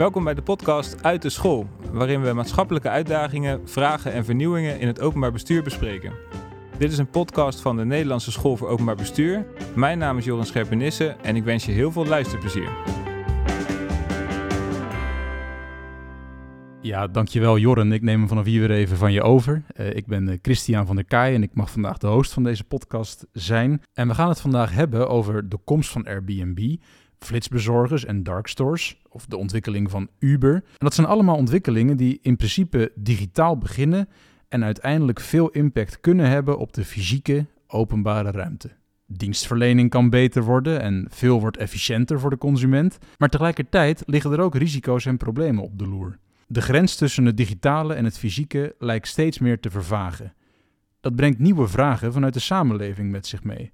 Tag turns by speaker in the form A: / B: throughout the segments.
A: Welkom bij de podcast Uit de School, waarin we maatschappelijke uitdagingen, vragen en vernieuwingen in het openbaar bestuur bespreken. Dit is een podcast van de Nederlandse School voor Openbaar Bestuur. Mijn naam is Joran Scherpenisse en ik wens je heel veel luisterplezier.
B: Ja, dankjewel Jorren. Ik neem hem vanaf hier weer even van je over. Uh, ik ben uh, Christian van der Kaai en ik mag vandaag de host van deze podcast zijn. En we gaan het vandaag hebben over de komst van Airbnb, flitsbezorgers en darkstores, of de ontwikkeling van Uber. En dat zijn allemaal ontwikkelingen die in principe digitaal beginnen en uiteindelijk veel impact kunnen hebben op de fysieke openbare ruimte. Dienstverlening kan beter worden en veel wordt efficiënter voor de consument, maar tegelijkertijd liggen er ook risico's en problemen op de loer. De grens tussen het digitale en het fysieke lijkt steeds meer te vervagen. Dat brengt nieuwe vragen vanuit de samenleving met zich mee.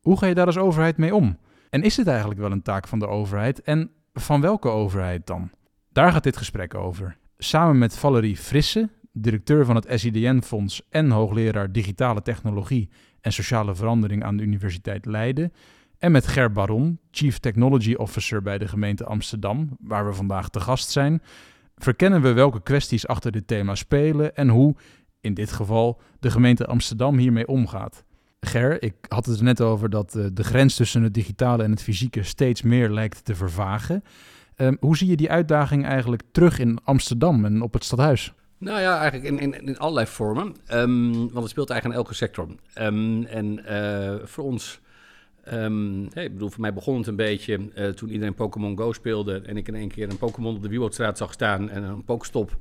B: Hoe ga je daar als overheid mee om? En is dit eigenlijk wel een taak van de overheid? En van welke overheid dan? Daar gaat dit gesprek over. Samen met Valerie Frisse, directeur van het SIDN-fonds en hoogleraar digitale technologie en sociale verandering aan de Universiteit Leiden. En met Ger Baron, Chief Technology Officer bij de gemeente Amsterdam, waar we vandaag te gast zijn, verkennen we welke kwesties achter dit thema spelen en hoe, in dit geval, de gemeente Amsterdam hiermee omgaat. Ger, ik had het er net over dat uh, de grens tussen het digitale en het fysieke steeds meer lijkt te vervagen. Um, hoe zie je die uitdaging eigenlijk terug in Amsterdam en op het stadhuis?
C: Nou ja, eigenlijk in, in, in allerlei vormen. Um, want het speelt eigenlijk in elke sector. Um, en uh, voor ons Um, hey, ik bedoel, voor mij begon het een beetje uh, toen iedereen Pokémon Go speelde. En ik in één keer een Pokémon op de Wielwoudstraat zag staan en een Pokestop.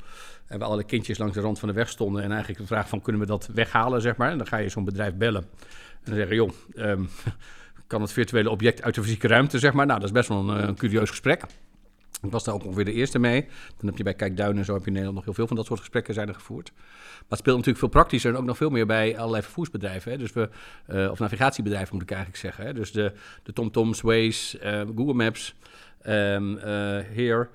C: En we alle kindjes langs de rand van de weg stonden. En eigenlijk de vraag van, kunnen we dat weghalen, zeg maar. En dan ga je zo'n bedrijf bellen. En dan zeggen, joh, um, kan het virtuele object uit de fysieke ruimte, zeg maar. Nou, dat is best wel een, een curieus gesprek. Ik was daar ook ongeveer de eerste mee. Dan heb je bij Kijkduin en zo heb je in Nederland nog heel veel van dat soort gesprekken zijn er gevoerd. Maar het speelt natuurlijk veel praktischer en ook nog veel meer bij allerlei vervoersbedrijven. Hè. Dus we, uh, of navigatiebedrijven moet ik eigenlijk zeggen. Hè. Dus de, de TomToms, Waze, uh, Google Maps, um, Here...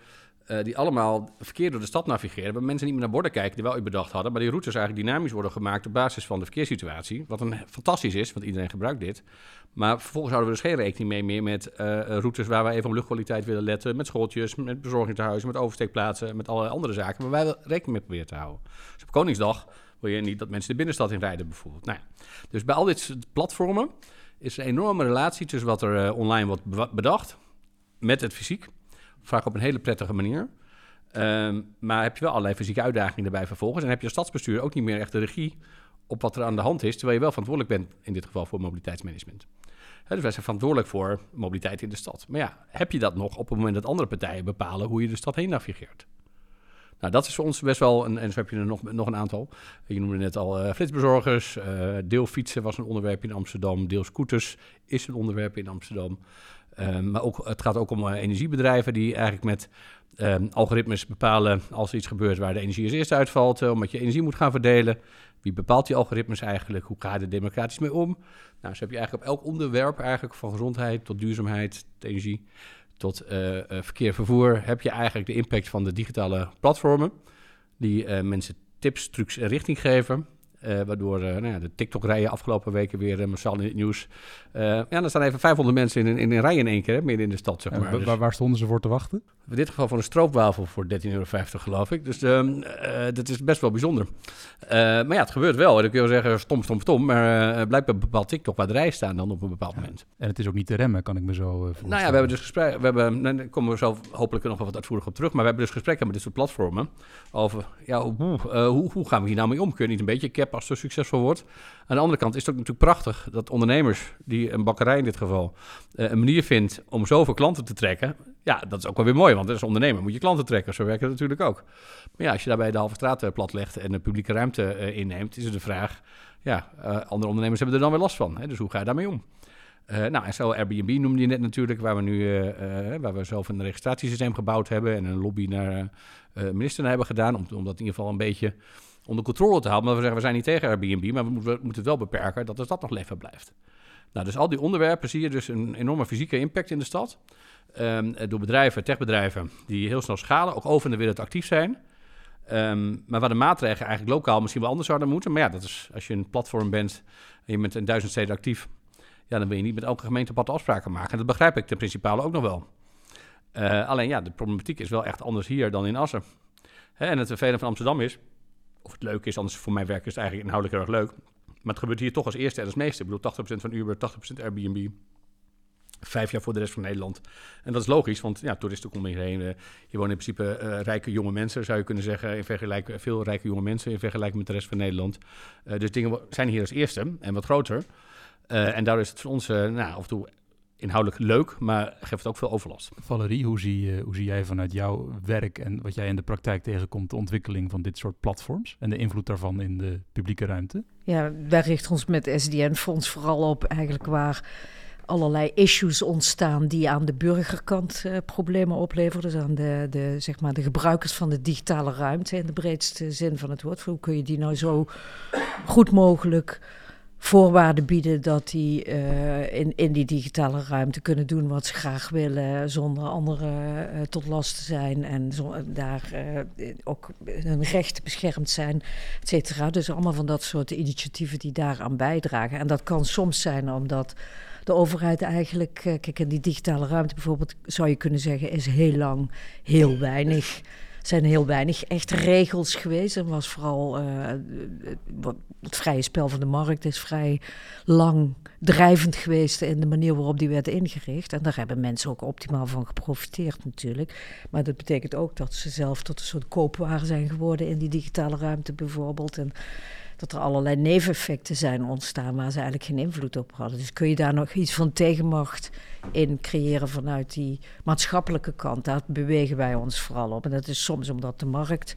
C: Uh, die allemaal verkeer door de stad navigeren. Waar mensen niet meer naar borden kijken die wel u bedacht hadden. Maar die routes eigenlijk dynamisch worden gemaakt op basis van de verkeerssituatie. Wat een fantastisch is, want iedereen gebruikt dit. Maar vervolgens houden we dus geen rekening mee meer met uh, routes waar wij even op luchtkwaliteit willen letten. Met schooltjes, met bezorgingstehuizen, met oversteekplaatsen, met allerlei andere zaken. Maar wij wel rekening mee proberen te houden. Dus op Koningsdag wil je niet dat mensen de binnenstad in rijden bijvoorbeeld. Nou ja. Dus bij al dit platformen is er een enorme relatie tussen wat er uh, online wordt bedacht met het fysiek. Vaak op een hele prettige manier. Um, maar heb je wel allerlei fysieke uitdagingen erbij vervolgens. En heb je als stadsbestuur ook niet meer echt de regie op wat er aan de hand is, terwijl je wel verantwoordelijk bent in dit geval voor mobiliteitsmanagement. Dus wij zijn verantwoordelijk voor mobiliteit in de stad. Maar ja, heb je dat nog op het moment dat andere partijen bepalen hoe je de stad heen navigeert? Nou, dat is voor ons best wel, een, en zo heb je er nog, nog een aantal. Je noemde net al uh, flitsbezorgers, uh, deelfietsen was een onderwerp in Amsterdam, deelscooters is een onderwerp in Amsterdam. Um, maar ook, het gaat ook om uh, energiebedrijven die eigenlijk met um, algoritmes bepalen als er iets gebeurt waar de energie als eerste uitvalt, omdat je energie moet gaan verdelen. Wie bepaalt die algoritmes eigenlijk? Hoe ga je er democratisch mee om? Nou, zo heb je eigenlijk op elk onderwerp, eigenlijk van gezondheid tot duurzaamheid, energie, tot uh, verkeer, vervoer, heb je eigenlijk de impact van de digitale platformen. Die mensen tips, trucs en richting geven. Uh, waardoor uh, nou ja, de TikTok-rijen afgelopen weken weer uh, massaal in het nieuws. ja, dan staan even 500 mensen in, in, in een rij in één keer, hè, midden in de stad. Zeg maar.
B: Dus, waar, waar, stonden ze voor te wachten?
C: In dit geval voor een stroopwafel voor 13,50 euro, geloof ik. Dus ehm, dat is best wel bijzonder. maar ja, het gebeurt wel. En dan kun je wel zeggen, stom, stom, stom. Maar blijkbaar bepaalt TikTok waar de rij staan dan op een bepaald ja. moment.
B: En het is ook niet te remmen, kan ik me zo
C: Nou ja, we hebben dus gesprek. We hebben, nou, daar komen we zo hopelijk nog wat uitvoerig op terug. Maar we hebben dus gesprekken met dit soort platformen. Over, ja, hoe, hoe, hoe gaan we hier nou mee om? Kun je niet een beetje cap als zo succesvol wordt? Aan de andere kant is het ook natuurlijk prachtig dat ondernemers, die een bakkerij in dit geval, uh, een manier vindt om zoveel klanten te trekken. Ja, dat is ook wel weer mooi, want als ondernemer moet je klanten trekken. Zo werkt het natuurlijk ook. Maar ja, als je daarbij de halve straat uh, plat legt en de publieke ruimte uh, inneemt, is het de vraag, ja, andere ondernemers hebben er dan weer last van. Hè? Dus hoe ga je daarmee om? Nou, en zo Airbnb noemde je net natuurlijk, waar we nu uh, waar we zelf een registratiesysteem gebouwd hebben en een lobby naar minister naar hebben gedaan, om, om dat in ieder geval een beetje onder controle te houden. Maar we zeggen, we zijn niet tegen Airbnb, maar we moeten, het wel beperken dat de stad nog leven blijft. Nou, dus al die onderwerpen zie je dus een enorme fysieke impact in de stad. Um, door bedrijven, techbedrijven, die heel snel schalen, ook over de wereld actief zijn. Um, maar waar de maatregelen eigenlijk lokaal misschien wel anders zouden moeten. Maar ja, dat is als je een platform bent en je bent in duizend steden actief, ja, dan wil je niet met elke gemeente pad afspraken maken. En dat begrijp ik ten principale ook nog wel. Uh, alleen ja, de problematiek is wel echt anders hier dan in Assen. Hè, en het vervelende van Amsterdam is, of het leuk is, anders voor mijn werk is het eigenlijk inhoudelijk heel erg leuk. Maar het gebeurt hier toch als eerste en als meeste. Ik bedoel, 80% van Uber, 80% Airbnb. Vijf jaar voor de rest van Nederland. En dat is logisch, want ja, toeristen komen hierheen. Je woont in principe uh, rijke jonge mensen, zou je kunnen zeggen. In vergelijking, veel rijke jonge mensen in vergelijking met de rest van Nederland. Uh, dus dingen zijn hier als eerste en wat groter. en daardoor is het voor ons nou, af en toe inhoudelijk leuk, maar geeft ook veel overlast.
B: Valerie, hoe zie, hoe zie jij vanuit jouw werk en wat jij in de praktijk tegenkomt, de ontwikkeling van dit soort platforms en de invloed daarvan in de publieke ruimte?
D: Ja, wij richten ons met SDN-fonds vooral op eigenlijk waar allerlei issues ontstaan die aan de burgerkant uh, problemen opleveren. Dus aan de, de, zeg maar de gebruikers van de digitale ruimte in de breedste zin van het woord. Hoe kun je die nou zo goed mogelijk voorwaarden bieden dat die uh, in, in die digitale ruimte kunnen doen wat ze graag willen, zonder anderen uh, tot last te zijn en zo, daar ook hun rechten beschermd zijn, et cetera. Dus allemaal van dat soort initiatieven die daaraan bijdragen. En dat kan soms zijn omdat de overheid eigenlijk, kijk, in die digitale ruimte bijvoorbeeld, zou je kunnen zeggen, is heel lang heel weinig zijn heel weinig echte regels geweest. Er was vooral uh, het vrije spel van de markt is vrij lang drijvend geweest in de manier waarop die werd ingericht. En daar hebben mensen ook optimaal van geprofiteerd natuurlijk. Maar dat betekent ook dat ze zelf tot een soort koopwaar zijn geworden in die digitale ruimte bijvoorbeeld. En dat er allerlei neveneffecten zijn ontstaan waar ze eigenlijk geen invloed op hadden. Dus kun je daar nog iets van tegenmacht in creëren vanuit die maatschappelijke kant? Daar bewegen wij ons vooral op. En dat is soms omdat de markt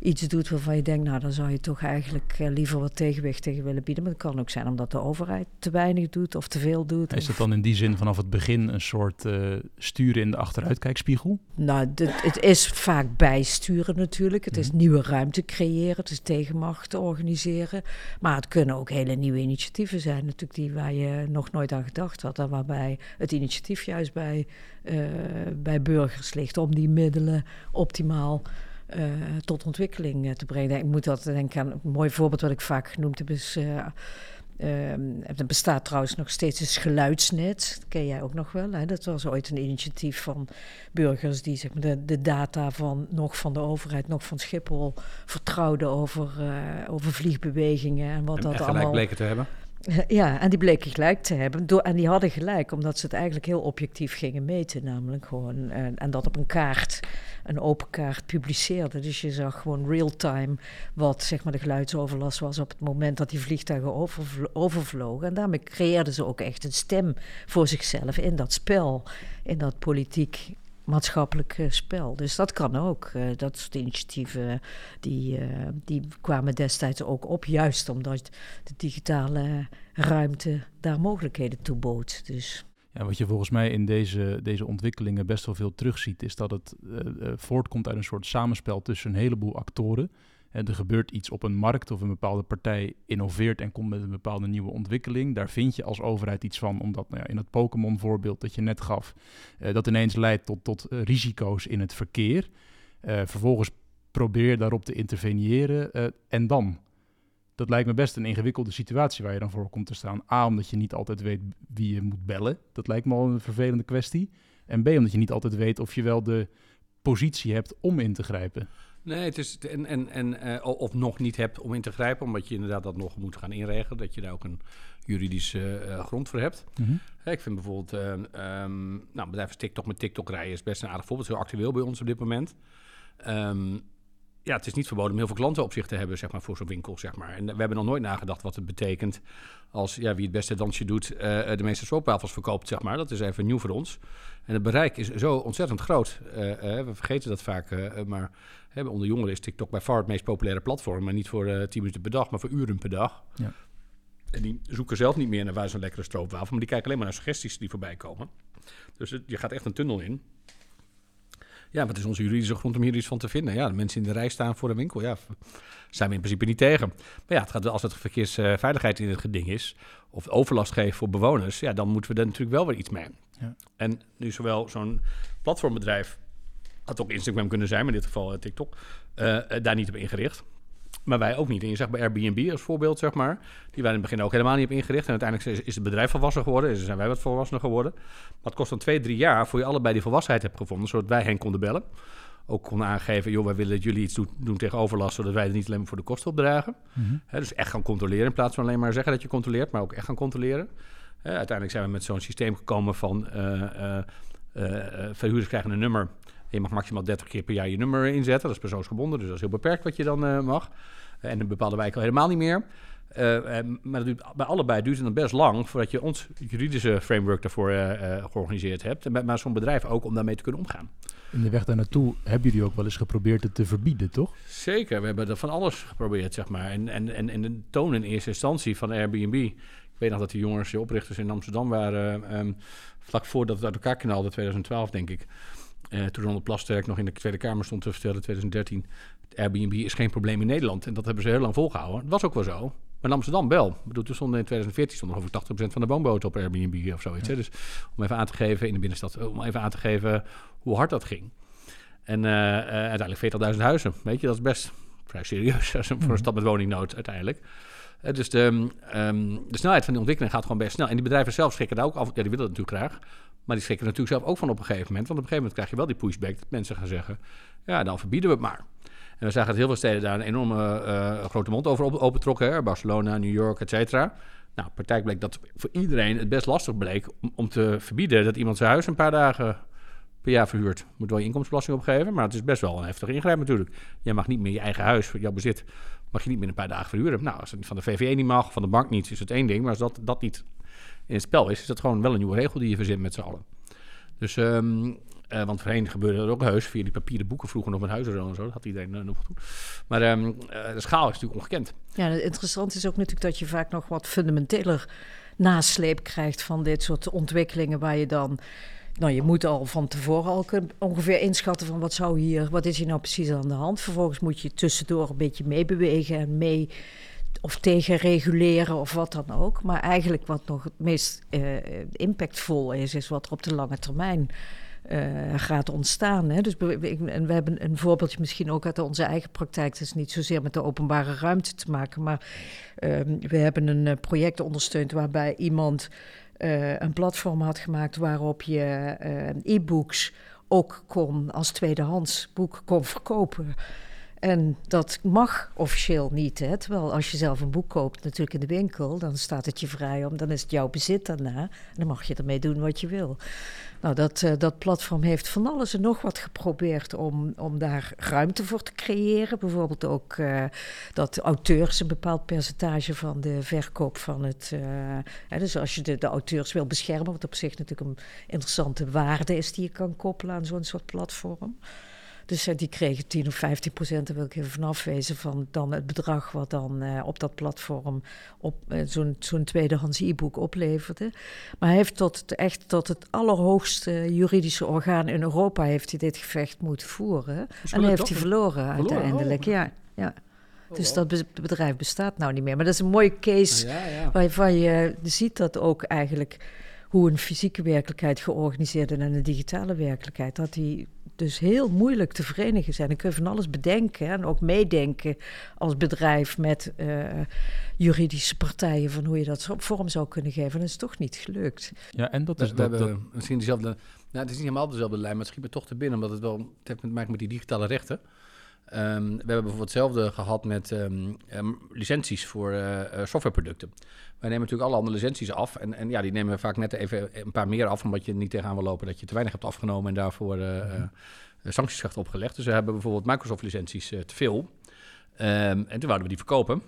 D: iets doet waarvan je denkt, nou, dan zou je toch eigenlijk eh, liever wat tegenwicht tegen willen bieden. Maar het kan ook zijn omdat de overheid te weinig doet of te veel doet.
B: Is het dan in die zin vanaf het begin een soort uh, sturen in de achteruitkijkspiegel?
D: Nou, het is vaak bijsturen natuurlijk. Het is mhm. nieuwe ruimte creëren, het is tegenmacht organiseren. Maar het kunnen ook hele nieuwe initiatieven zijn, natuurlijk die waar je nog nooit aan gedacht had. En waarbij het initiatief juist bij, uh, bij burgers ligt om die middelen optimaal uh, tot ontwikkeling uh, te brengen. Ik moet dat denken aan een mooi voorbeeld wat ik vaak genoemd heb. Is, uh, er bestaat trouwens nog steeds een geluidsnet. Dat ken jij ook nog wel. Hè? Dat was ooit een initiatief van burgers die zeg maar, de, de data van nog van de overheid, nog van Schiphol vertrouwden over, over vliegbewegingen en wat
C: en
D: dat
C: gelijk
D: allemaal.
C: bleken te hebben.
D: Ja, en die bleken gelijk te hebben. Door, en die hadden gelijk, omdat ze het eigenlijk heel objectief gingen meten. Namelijk gewoon, en, en dat op een kaart, een open kaart, publiceerden. Dus je zag gewoon real-time wat zeg maar, de geluidsoverlast was op het moment dat die vliegtuigen overvlogen. En daarmee creëerden ze ook echt een stem voor zichzelf in dat spel, in dat politiek maatschappelijk spel. Dus dat kan ook. Uh, dat soort initiatieven die, uh, die kwamen destijds ook op, juist omdat de digitale ruimte daar mogelijkheden toe bood. Dus.
B: Ja, wat je volgens mij in deze, deze ontwikkelingen best wel veel terugziet, is dat het voortkomt uit een soort samenspel tussen een heleboel actoren er gebeurt iets op een markt of een bepaalde partij innoveert en komt met een bepaalde nieuwe ontwikkeling. Daar vind je als overheid iets van, omdat nou ja, in het Pokémon-voorbeeld dat je net gaf, uh, dat ineens leidt tot, tot uh, risico's in het verkeer. Uh, vervolgens probeer je daarop te interveneren en dan? Dat lijkt me best een ingewikkelde situatie waar je dan voor komt te staan. A, omdat je niet altijd weet wie je moet bellen. Dat lijkt me al een vervelende kwestie. En B, omdat je niet altijd weet of je wel de positie hebt om in te grijpen.
C: Nee, het is en, en, en, uh, of nog niet hebt om in te grijpen, omdat je inderdaad dat nog moet gaan inregelen, dat je daar ook een juridische uh, grond voor hebt. Mm -hmm. ik vind bijvoorbeeld, uh, um, nou, bedrijf als TikTok met TikTok rijden is best een aardig voorbeeld, heel actueel bij ons op dit moment. Um, ja, het is niet verboden om heel veel klanten op zich te hebben, zeg maar, voor zo'n winkel, zeg maar. En we hebben nog nooit nagedacht wat het betekent als ja, wie het beste dansje doet, uh, de meeste stroopwafels verkoopt, zeg maar. Dat is even nieuw voor ons. En het bereik is zo ontzettend groot. Uh, we vergeten dat vaak, maar onder jongeren is TikTok bij far het meest populaire platform. Maar niet voor eh, 10 minuten per dag, maar voor uren per dag. Ja. En die zoeken zelf niet meer naar waar zo'n lekkere stroopwafel. Maar die kijken alleen maar naar suggesties die voorbij komen. Dus het, je gaat echt een tunnel in. Ja, wat is onze juridische grond om hier iets van te vinden? Ja, de mensen in de rij staan voor een winkel. Ja, zijn we in principe niet tegen. Maar ja, het gaat, als het verkeersveiligheid in het geding is, of overlast geeft voor bewoners, ja, dan moeten we er natuurlijk wel weer iets mee. Ja. En nu zowel zo'n platformbedrijf had ook Instagram kunnen zijn, maar in dit geval uh, TikTok, uh, daar niet op ingericht. Maar wij ook niet. En je zag bij Airbnb als voorbeeld, zeg maar. Die waren in het begin ook helemaal niet op ingericht. En uiteindelijk is, het bedrijf volwassen geworden. Dus zijn wij wat volwassener geworden. Maar het kost dan twee, drie jaar voor je allebei die volwassenheid hebt gevonden. Zodat wij hen konden bellen. Ook konden aangeven, joh, wij willen dat jullie iets doen, doen tegen overlast. Zodat wij er niet alleen maar voor de kosten opdragen. Hè, dus echt gaan controleren. In plaats van alleen maar zeggen dat je controleert. Maar ook echt gaan controleren. Uiteindelijk zijn we met zo'n systeem gekomen van... eh, eh, eh, verhuurders krijgen een nummer. Je mag maximaal 30 keer per jaar je nummer inzetten. Dat is persoonsgebonden, dus dat is heel beperkt wat je dan eh, mag. Eh, en in bepaalde wijken al helemaal niet meer. Eh, maar dat duurt, bij allebei duurt het dan best lang voordat je ons juridische framework daarvoor georganiseerd hebt. En bij- maar zo'n bedrijf ook om daarmee te kunnen omgaan.
B: In de weg daar naartoe hebben jullie ook wel eens geprobeerd het te verbieden, toch?
C: Zeker, we hebben er van alles geprobeerd, zeg maar. En, en, en, en de toon in eerste instantie van Airbnb. Ik weet nog dat die jongens, die oprichters in Amsterdam waren, ehm, vlak voordat het uit elkaar knalde, 2012 denk ik. Eh, toen Ronald Plasterk nog in de Tweede Kamer stond te vertellen, 2013. Airbnb is geen probleem in Nederland. En dat hebben ze heel lang volgehouden. Dat was ook wel zo. Maar in Amsterdam wel. Ik bedoel, toen stonden in 2014 stond nog over 80% van de woonboten op Airbnb of zoiets. Hè? Dus om even aan te geven in de binnenstad, om even aan te geven hoe hard dat ging. En eh, eh, uiteindelijk 40.000 huizen. Weet je, dat is best vrij serieus voor een stad met woningnood uiteindelijk. Eh, dus de, ehm, de snelheid van die ontwikkeling gaat gewoon best snel. En die bedrijven zelf schrikken daar ook af. Ja, die willen het natuurlijk graag. Maar die schrikken natuurlijk zelf ook van op een gegeven moment. Want op een gegeven moment krijg je wel die pushback. Dat mensen gaan zeggen, ja, dan verbieden we het maar. En we zagen dat heel veel steden daar een enorme eh, grote mond over op- opentrokken. Hè? Barcelona, New York, et cetera. Nou, praktijk bleek dat voor iedereen het best lastig bleek om, te verbieden dat iemand zijn huis een paar dagen per jaar verhuurt. Moet wel je inkomstenbelasting opgeven, maar het is best wel een heftige ingrijp natuurlijk. Jij mag niet meer je eigen huis, jouw bezit, mag je niet meer een paar dagen verhuren. Nou, als het van de VVE niet mag, van de bank niet, is het één ding. Maar als dat, dat niet in het spel is, is dat gewoon wel een nieuwe regel die je verzint met z'n allen. Dus, ehm, eh, want voorheen gebeurde dat ook heus via die papieren boeken vroeger nog met huizen en zo. Dat had iedereen eh, nog doen. Maar ehm, eh, de schaal is natuurlijk ongekend.
D: Ja, het interessante is ook natuurlijk dat je vaak nog wat fundamenteler nasleep krijgt van dit soort ontwikkelingen waar je dan... Nou, je moet al van tevoren al ongeveer inschatten van wat zou hier, wat is hier nou precies aan de hand. Vervolgens moet je tussendoor een beetje meebewegen en mee of tegen reguleren of wat dan ook. Maar eigenlijk wat nog het meest eh, impactvol is, is wat er op de lange termijn eh, gaat ontstaan. Hè? Dus we, en we hebben een voorbeeldje misschien ook uit onze eigen praktijk. Het is niet zozeer met de openbare ruimte te maken, maar ehm, we hebben een eh, project ondersteund waarbij iemand een platform had gemaakt waarop je e-books ook kon als tweedehands boek kon verkopen. En dat mag officieel niet. Hè? Terwijl als je zelf een boek koopt, natuurlijk in de winkel, dan staat het je vrij om. Dan is het jouw bezit daarna. En dan mag je ermee doen wat je wil. Nou, dat, eh, dat platform heeft van alles en nog wat geprobeerd om, om daar ruimte voor te creëren. Bijvoorbeeld ook eh, dat auteurs een bepaald percentage van de verkoop van het. eh, hè, dus als je de, de auteurs wil beschermen, wat op zich natuurlijk een interessante waarde is die je kan koppelen aan zo'n soort platform. Dus eh, die kregen 10 of 15 procent, daar wil ik even vanaf wezen, van dan het bedrag wat dan eh, op dat platform op eh, zo'n zo'n tweedehands e-book opleverde. Maar hij heeft tot het, echt tot het allerhoogste juridische orgaan in Europa heeft hij dit gevecht moeten voeren. en heeft hij verloren uiteindelijk,
C: Oh.
D: ja. ja. Dus dat be- bedrijf bestaat nou niet meer. Maar dat is een mooie case
C: Ja, ja.
D: waarvan je ziet dat ook eigenlijk hoe een fysieke werkelijkheid georganiseerd en een digitale werkelijkheid, dat die dus heel moeilijk te verenigen zijn. Dan kun je van alles bedenken en ook meedenken als bedrijf met eh, juridische partijen van hoe je dat vorm zou kunnen geven. En dat is toch niet gelukt.
B: Ja, en dat is dat,
C: hebben
B: dat-
C: misschien dezelfde... Nou, het is niet helemaal dezelfde lijn, maar het schiet me toch te binnen... omdat het wel het heeft te maken met die digitale rechten. Ehm, we hebben bijvoorbeeld hetzelfde gehad met ehm, ehm, licenties voor eh, eh, softwareproducten. Wij nemen natuurlijk alle andere licenties af. En, en ja, die nemen we vaak net even een paar meer af... omdat je niet tegenaan wil lopen dat je te weinig hebt afgenomen... en daarvoor eh, sancties krijgt opgelegd. Dus we hebben bijvoorbeeld Microsoft-licenties eh, te veel. En toen wouden we die verkopen...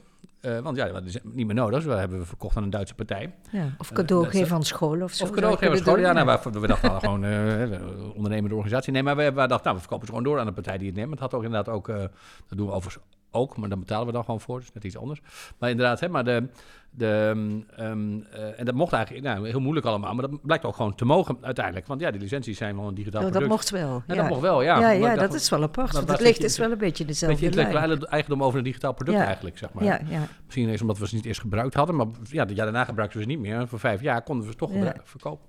C: Eh, want ja, hadden ze niet meer nodig. Dus we hebben we verkocht aan een Duitse partij.
D: Ja. Of cadeau
C: dat is-
D: geven aan scholen of zo.
C: Of cadeau geven aan scholen. Ja, nou, we, we dachten gewoon eh ondernemende organisatie. Nee, maar we, we dachten, nou, we verkopen ze gewoon door aan de partij die het neemt. Het had ook inderdaad ook, eh, dat doen we overigens ook, maar dan betalen we dan gewoon voor. Dus net iets anders. Maar inderdaad, hè, maar de, de, ehm, eh, en dat mocht eigenlijk, nou, heel moeilijk allemaal. Maar dat blijkt ook gewoon te mogen uiteindelijk. Want ja, die licenties zijn wel een digitaal
D: Oh, dat
C: product.
D: mocht wel.
C: Ja,
D: Ja,
C: dat mocht wel, ja.
D: ja, ja, dat is wel apart.
C: dat
D: het ligt is wel een beetje
C: Beetje
D: dezelfde lijn.
C: intellectuele eigendom over een digitaal product
D: Ja.
C: eigenlijk, zeg maar.
D: Ja, ja.
C: Misschien eens omdat we ze niet eerst gebruikt hadden. Maar ja, daarna gebruikten we ze niet meer. En voor vijf jaar konden we ze toch verkopen.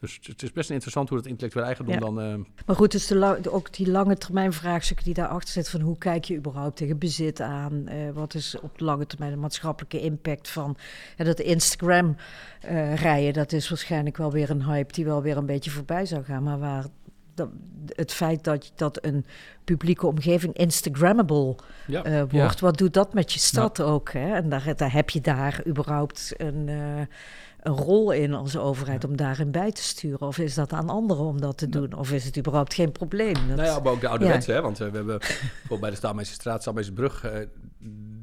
C: Dus het is best interessant hoe dat intellectueel eigendom
D: Ja.
C: dan... eh,
D: Maar goed, dus de ook die lange termijn vraagstukken die daarachter zitten... van hoe kijk je überhaupt tegen bezit aan? Eh, wat is op de lange termijn de maatschappelijke impact van... Dat Instagram eh, rijden, dat is waarschijnlijk wel weer een hype... die wel weer een beetje voorbij zou gaan. Maar waar dat, het feit dat, dat een publieke omgeving Instagrammable
C: ja.
D: eh, wordt... wat doet dat met je stad ook? Hè? En daar, daar heb je daar überhaupt een... een rol in als overheid om daarin bij te sturen? Of is dat aan anderen om dat te doen? Of is het überhaupt geen probleem? Dat,
C: Nou ja, maar ook de ouderwetse, hè? Want eh, we hebben bijvoorbeeld bij de Staalmeesterstraat, Staalmeesterbrug, eh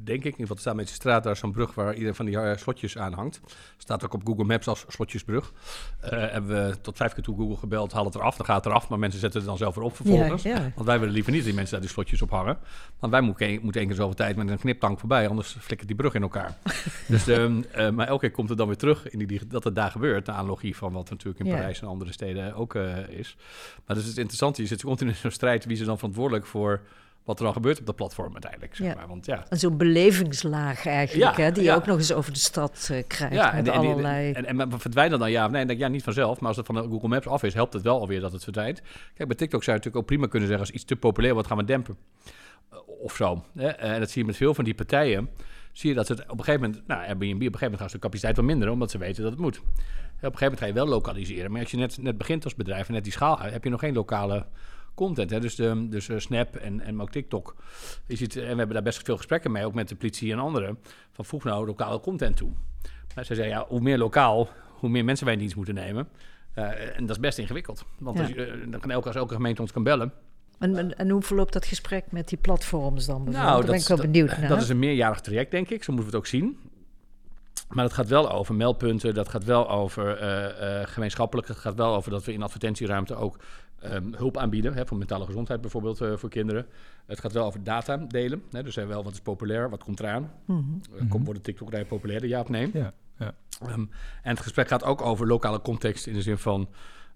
C: denk ik, in ieder geval de Staalmeesterstraat, daar is zo'n brug waar ieder van die eh, slotjes aan hangt. Staat ook op Google Maps als slotjesbrug. Eh hebben we tot vijf keer toe Google gebeld, haal het eraf, dan gaat het eraf, maar mensen zetten het dan zelf weer op vervolgens.
D: Ja, ja.
C: Want wij willen liever niet dat die mensen daar die slotjes op hangen. Want wij moeten, één keer zoveel tijd met een kniptang voorbij, anders flikkert die brug in elkaar. dus, ehm, eh, maar elke keer komt het dan weer terug in die, dat het daar gebeurt. De analogie van wat natuurlijk in. Parijs en andere steden ook is. Maar dus het interessante, je zit continu in zo'n strijd. Wie is er dan verantwoordelijk voor wat er dan gebeurt op dat platform uiteindelijk? Zeg
D: Ja.
C: maar. Want ja,
D: En zo'n belevingslaag eigenlijk,
C: Ja,
D: hè, die je ook nog eens over de stad eh, krijgt.
C: ja
D: met
C: en, en,
D: allerlei...
C: en, en, maar verdwijnt dat dan ja of nee? Denk ik, ja, niet vanzelf. Maar als het van de Google Maps af is, helpt het wel alweer dat het verdwijnt. Kijk, bij TikTok zou je natuurlijk ook prima kunnen zeggen... als iets te populair wordt, gaan we dempen. Eh, Of zo. Hè? En dat zie je met veel van die partijen. Zie je dat het op een gegeven moment... Nou, Airbnb, op een gegeven moment gaan ze de capaciteit wel minderen... omdat ze weten dat het moet. Op een gegeven moment ga je wel lokaliseren. Maar als je net, net begint als bedrijf en net die schaal uit... heb je nog geen lokale content. Hè? Dus, de, dus eh, Snap en, en ook TikTok. En we hebben daar best veel gesprekken mee... ook met de politie en anderen. Van voeg nou lokale content toe. Maar ze zeggen, ja, hoe meer lokaal... hoe meer mensen wij in dienst moeten nemen... Eh, en dat is best ingewikkeld. Want
D: Ja.
C: als je, eh, dan kan elke, als elke gemeente ons kan bellen...
D: En, en, en hoe verloopt dat gesprek met die platforms dan bijvoorbeeld?
C: Nou,
D: Daar ben
C: dat
D: ik wel
C: is-
D: benieuwd naar.
C: Dat is een meerjarig traject, denk ik. Zo moeten we het ook zien. Maar het gaat wel over meldpunten, dat gaat wel over eh, gemeenschappelijk. Het gaat wel over dat we in advertentieruimte ook ehm, hulp aanbieden. Hè, voor mentale gezondheid bijvoorbeeld eh, voor kinderen. Het gaat wel over data delen. Hè, dus wel wat is populair, wat komt eraan.
D: Mhm.
C: Eh, Komt worden TikTok-rijen populairder, ja of nee?
B: Ja, ja.
C: Ehm, en het gesprek gaat ook over lokale context in de zin van...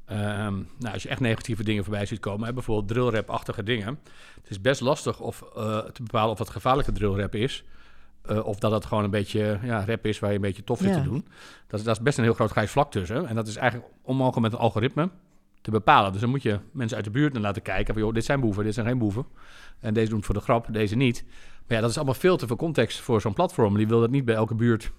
C: ehm, nou, als je echt negatieve dingen voorbij ziet komen, hè, bijvoorbeeld drillrap-achtige dingen. Het is best lastig of, eh, te bepalen of het gevaarlijke drillrap is. eh, of dat het gewoon een beetje ja, rap is waar je een beetje tof zit
D: Ja.
C: te doen. Dat, is- dat is best een heel groot grijs vlak tussen. En dat is eigenlijk onmogelijk met een algoritme te bepalen. Dus dan moet je mensen uit de buurt naar laten kijken. Van, joh, dit zijn boeven, dit zijn geen boeven. En deze doen het voor de grap, deze niet. Maar ja, dat is allemaal veel te veel context voor zo'n platform. Die wil dat niet bij elke buurt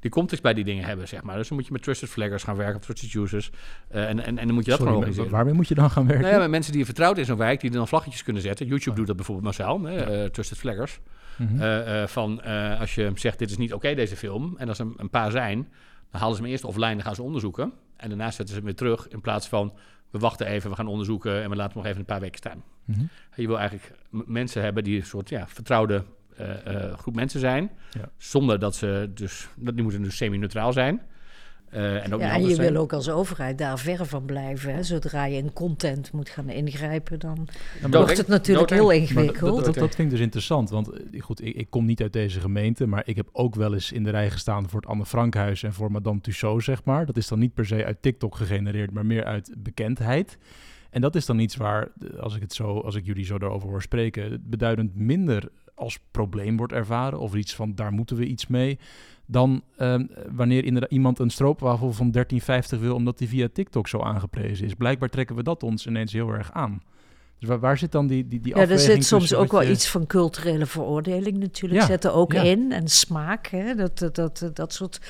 C: die context bij die dingen hebben, zeg maar. Dus dan moet je met trusted flaggers gaan werken, trusted users. Eh, en, en, en dan moet je dat
B: Sorry,
C: gewoon organiseren.
B: waarmee moet je dan gaan werken?
C: Nou ja, met mensen die je vertrouwt in zo'n wijk, die dan vlaggetjes kunnen zetten. YouTube doet dat bijvoorbeeld massaal, hè, eh, trusted flaggers.
B: Mhm.
C: Eh, van als je zegt, dit is niet oké, deze film. En als er een paar zijn, dan halen ze hem eerst offline en gaan ze onderzoeken. En daarna zetten ze hem weer terug in plaats van... we wachten even, we gaan onderzoeken en we laten nog even een paar weken staan.
B: Mhm.
C: Je wil eigenlijk mensen hebben die een soort ja, vertrouwde eh, eh, groep mensen zijn.
B: Ja.
C: Zonder dat ze dus... Dat, die moeten dus semi-neutraal zijn. Eh, en ook
D: Ja,
C: niet
D: en je
C: anders zijn.
D: wil ook als overheid daar ver van blijven. Hè? Zodra je in content moet gaan ingrijpen, dan wordt het natuurlijk heel ingewikkeld.
B: dat, dat, dat vind ik dus interessant, want eh, goed, ik, ik kom niet uit deze gemeente, maar ik heb ook wel eens in de rij gestaan voor het Anne Frankhuis en voor Madame Tussaud, zeg maar. Dat is dan niet per se uit TikTok gegenereerd, maar meer uit bekendheid. En dat is dan iets waar, als ik, het zo, als ik jullie zo daarover hoor spreken, het beduidend minder als probleem wordt ervaren of iets van daar moeten we iets mee, dan ehm, wanneer inderdaad iemand een stroopwafel van 13,50 wil omdat die via TikTok zo aangeprezen is. Blijkbaar trekken we dat ons ineens heel erg aan. Dus waar, waar zit dan die, die, die
D: Ja, er zit soms ook wel iets van culturele veroordeling natuurlijk.
B: Ja,
D: Zet er ook
B: ja.
D: in. En smaak, hè? Dat, dat, dat, dat soort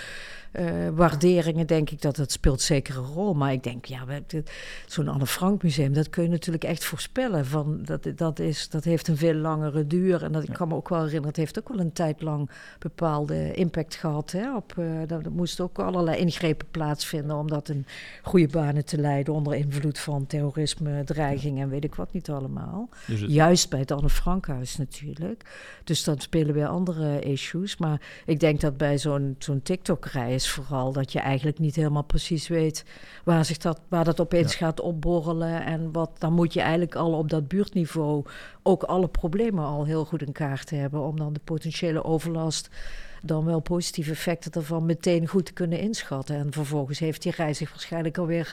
D: eh, waarderingen, denk ik, dat dat speelt zeker een rol. Maar ik denk, ja, zo'n Anne Frank museum, dat kun je natuurlijk echt voorspellen. Van, dat, dat, is, dat heeft een veel langere duur. En dat, ik kan me ook wel herinneren, het heeft ook wel een tijd lang bepaalde impact gehad. Hè? Op, eh, dat- er moesten ook allerlei ingrepen plaatsvinden om dat in goede banen te leiden. Onder invloed van terrorisme, dreiging en weet ik wat niet allemaal.
B: Dus het-
D: Juist bij het Anne Frankhuis natuurlijk. Dus dan spelen weer andere issues. Maar ik denk dat bij zo'n zo'n TikTok-rij is vooral dat je eigenlijk niet helemaal precies weet waar, zich dat, waar dat opeens gaat opborrelen. En wat, dan moet je eigenlijk al op dat buurtniveau ook alle problemen al heel goed in kaart hebben. Om dan de potentiële overlast, dan wel positieve effecten daarvan meteen goed te kunnen inschatten. En vervolgens heeft die rij zich waarschijnlijk alweer,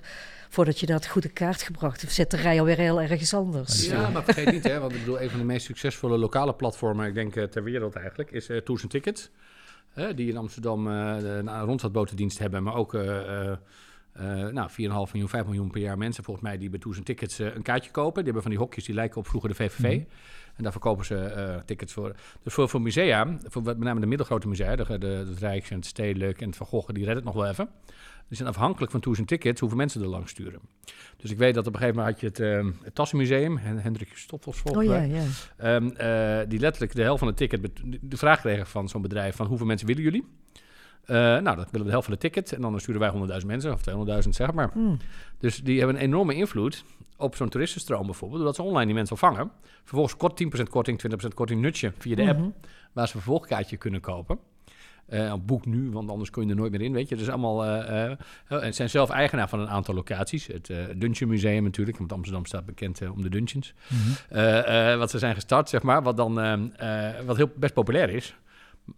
D: voordat je dat goed in kaart gebracht hebt, zit de rij alweer heel ergens anders.
C: Ja, maar vergeet niet, hè, want ik bedoel, een van de meest succesvolle lokale platformen, ik denk eh, ter wereld eigenlijk, is eh Tours Tickets. Hè, die in Amsterdam de een rondvaartbotendienst hebben, maar ook Uh, nou, 4,5 miljoen, 5 miljoen per jaar mensen volgens mij die bij Tours Tickets een kaartje kopen. Die hebben van die hokjes die lijken op vroeger de VVV. Mhm. En daar verkopen ze tickets voor. Dus voor, voor musea, voor met name de middelgrote musea, de, Rijks en het Stedelijk en het Van Gogh, die redden het nog wel even. Die zijn afhankelijk van Tours Tickets hoeveel mensen er langs sturen. Dus ik weet dat op een gegeven moment had je het, uh, het Tassenmuseum, Hendrik Stoffels volgens
D: oh, ja, ja.
C: Um, die letterlijk de helft van het ticket, de vraag kregen van zo'n bedrijf van hoeveel mensen willen jullie? Uh, nou, dat willen we de helft van de ticket. En dan sturen wij 100.000 mensen, of 200.000 zeg maar. Hmm. Dus die hebben een enorme invloed op zo'n toeristenstroom bijvoorbeeld. Doordat ze online die mensen vangen. Vervolgens kort 10% korting, 20% korting nutje via de app. Mhm. Waar ze een vervolgkaartje kunnen kopen. Uh, boek nu, want anders kun je er nooit meer in, weet je. Dus allemaal, uh, uh, zijn zelf eigenaar van een aantal locaties. Het Dungeon Museum natuurlijk, want Amsterdam staat bekend om de dungeons. Mhm. wat ze zijn gestart, zeg maar, wat dan wat heel best populair is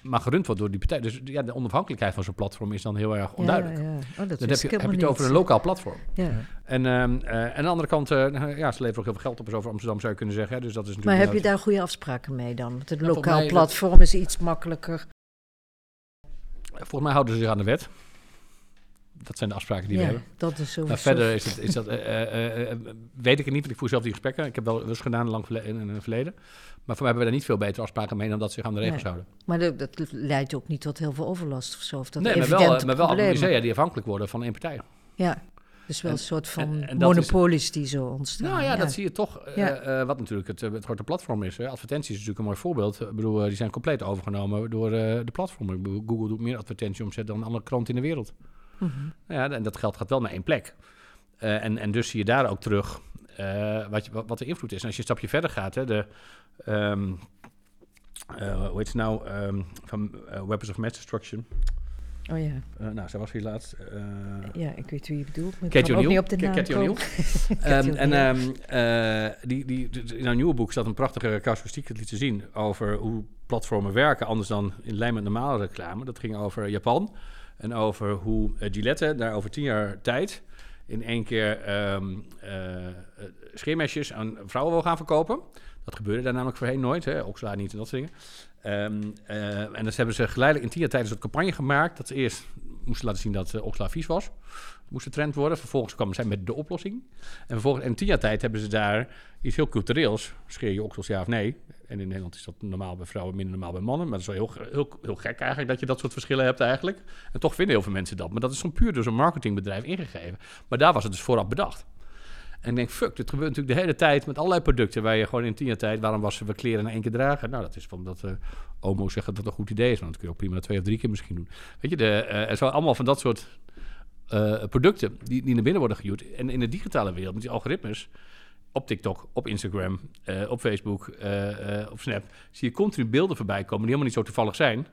C: maar gerund wordt door die partij. Dus ja, de onafhankelijkheid van zo'n platform is dan heel erg onduidelijk. Ja, ja. Oh, dat dan heb je, heb je het over een lokaal platform. Ja. En uh, uh, aan de andere kant, uh, ja, ze leveren ook heel veel geld op. Dus over Amsterdam zou je kunnen zeggen. Dus dat is
D: maar heb je daar goede afspraken mee dan? Want het lokaal platform is iets makkelijker.
C: Volgens mij houden ze zich aan de wet. Dat zijn de afspraken die we hebben.
D: Dat is zo.
C: Verder is, het, is dat, uh, weet ik het niet, want ik voer zelf die gesprekken. Ik heb wel eens gedaan lang in, in het verleden. Maar voor mij hebben we daar niet veel betere afspraken mee dan dat ze zich aan de regels houden.
D: Maar dat, dat, leidt ook niet tot heel veel overlast of zo. Of dat
C: nee, maar wel, maar wel musea die afhankelijk worden van één partij.
D: Ja, dus wel een soort van monopolies die zo ontstaan.
C: Nou ja, dat zie je toch. Uh, wat natuurlijk het, het grote platform is. Hè. Advertenties is natuurlijk een mooi voorbeeld. Ik bedoel, die zijn compleet overgenomen door de platformen. Google doet meer advertentieomzet dan andere kranten in de wereld. Mm -hmm. Ja, en dat geld gaat wel naar één plek. en, en dus zie je daar ook terug wat, je, wat, de invloed is. En als je een stapje verder gaat, hè, de, um, uh, hoe heet het nou, um, van uh, Weapons of Mass Destruction.
D: Oh ja.
C: Uh, nou, zij was hier laatst.
D: ja, ik weet wie je bedoelt. Maar
C: Katie O'Neill. niet op de naam Katie O'Neill. um, en um, die, die, in haar nieuwe boek staat een prachtige casuïstiek het liet te zien over hoe platformen werken, anders dan in lijn met normale reclame. Dat ging over Japan en over hoe Gillette daar over tien jaar tijd in één keer um, scheermesjes aan vrouwen wil gaan verkopen. Dat gebeurde daar namelijk voorheen nooit. Hè? Oxla niet en dat soort dingen. Um, uh, en dan hebben ze geleidelijk in tien jaar tijd een campagne gemaakt. Dat ze eerst moesten laten zien dat uh, vies was. Dat moest de trend worden. Vervolgens kwamen zij met de oplossing. En vervolgens in tien jaar tijd hebben ze daar iets heel cultureels. Scheer je oksels ja of nee? En in Nederland is dat normaal bij vrouwen, minder normaal bij mannen. Maar dat is wel heel, heel, heel gek eigenlijk dat je dat soort verschillen hebt eigenlijk. En toch vinden heel veel mensen dat. Maar dat is gewoon puur door zo'n marketingbedrijf ingegeven. Maar daar was het dus vooraf bedacht. En denk, fuck, dit gebeurt natuurlijk de hele tijd met allerlei producten waar je gewoon in tien jaar tijd, waarom wassen we kleren in één keer dragen? Nou, dat is van dat uh, omo zeggen dat dat een goed idee is, want dat kun je ook prima twee of drie keer misschien doen. Weet je, de, uh, er zijn allemaal van dat soort uh, producten die, die naar binnen worden gehuurd. En in de digitale wereld, met die algoritmes, op TikTok, op Instagram, op Facebook, op Snap, zie je continu beelden voorbij komen die helemaal niet zo toevallig zijn.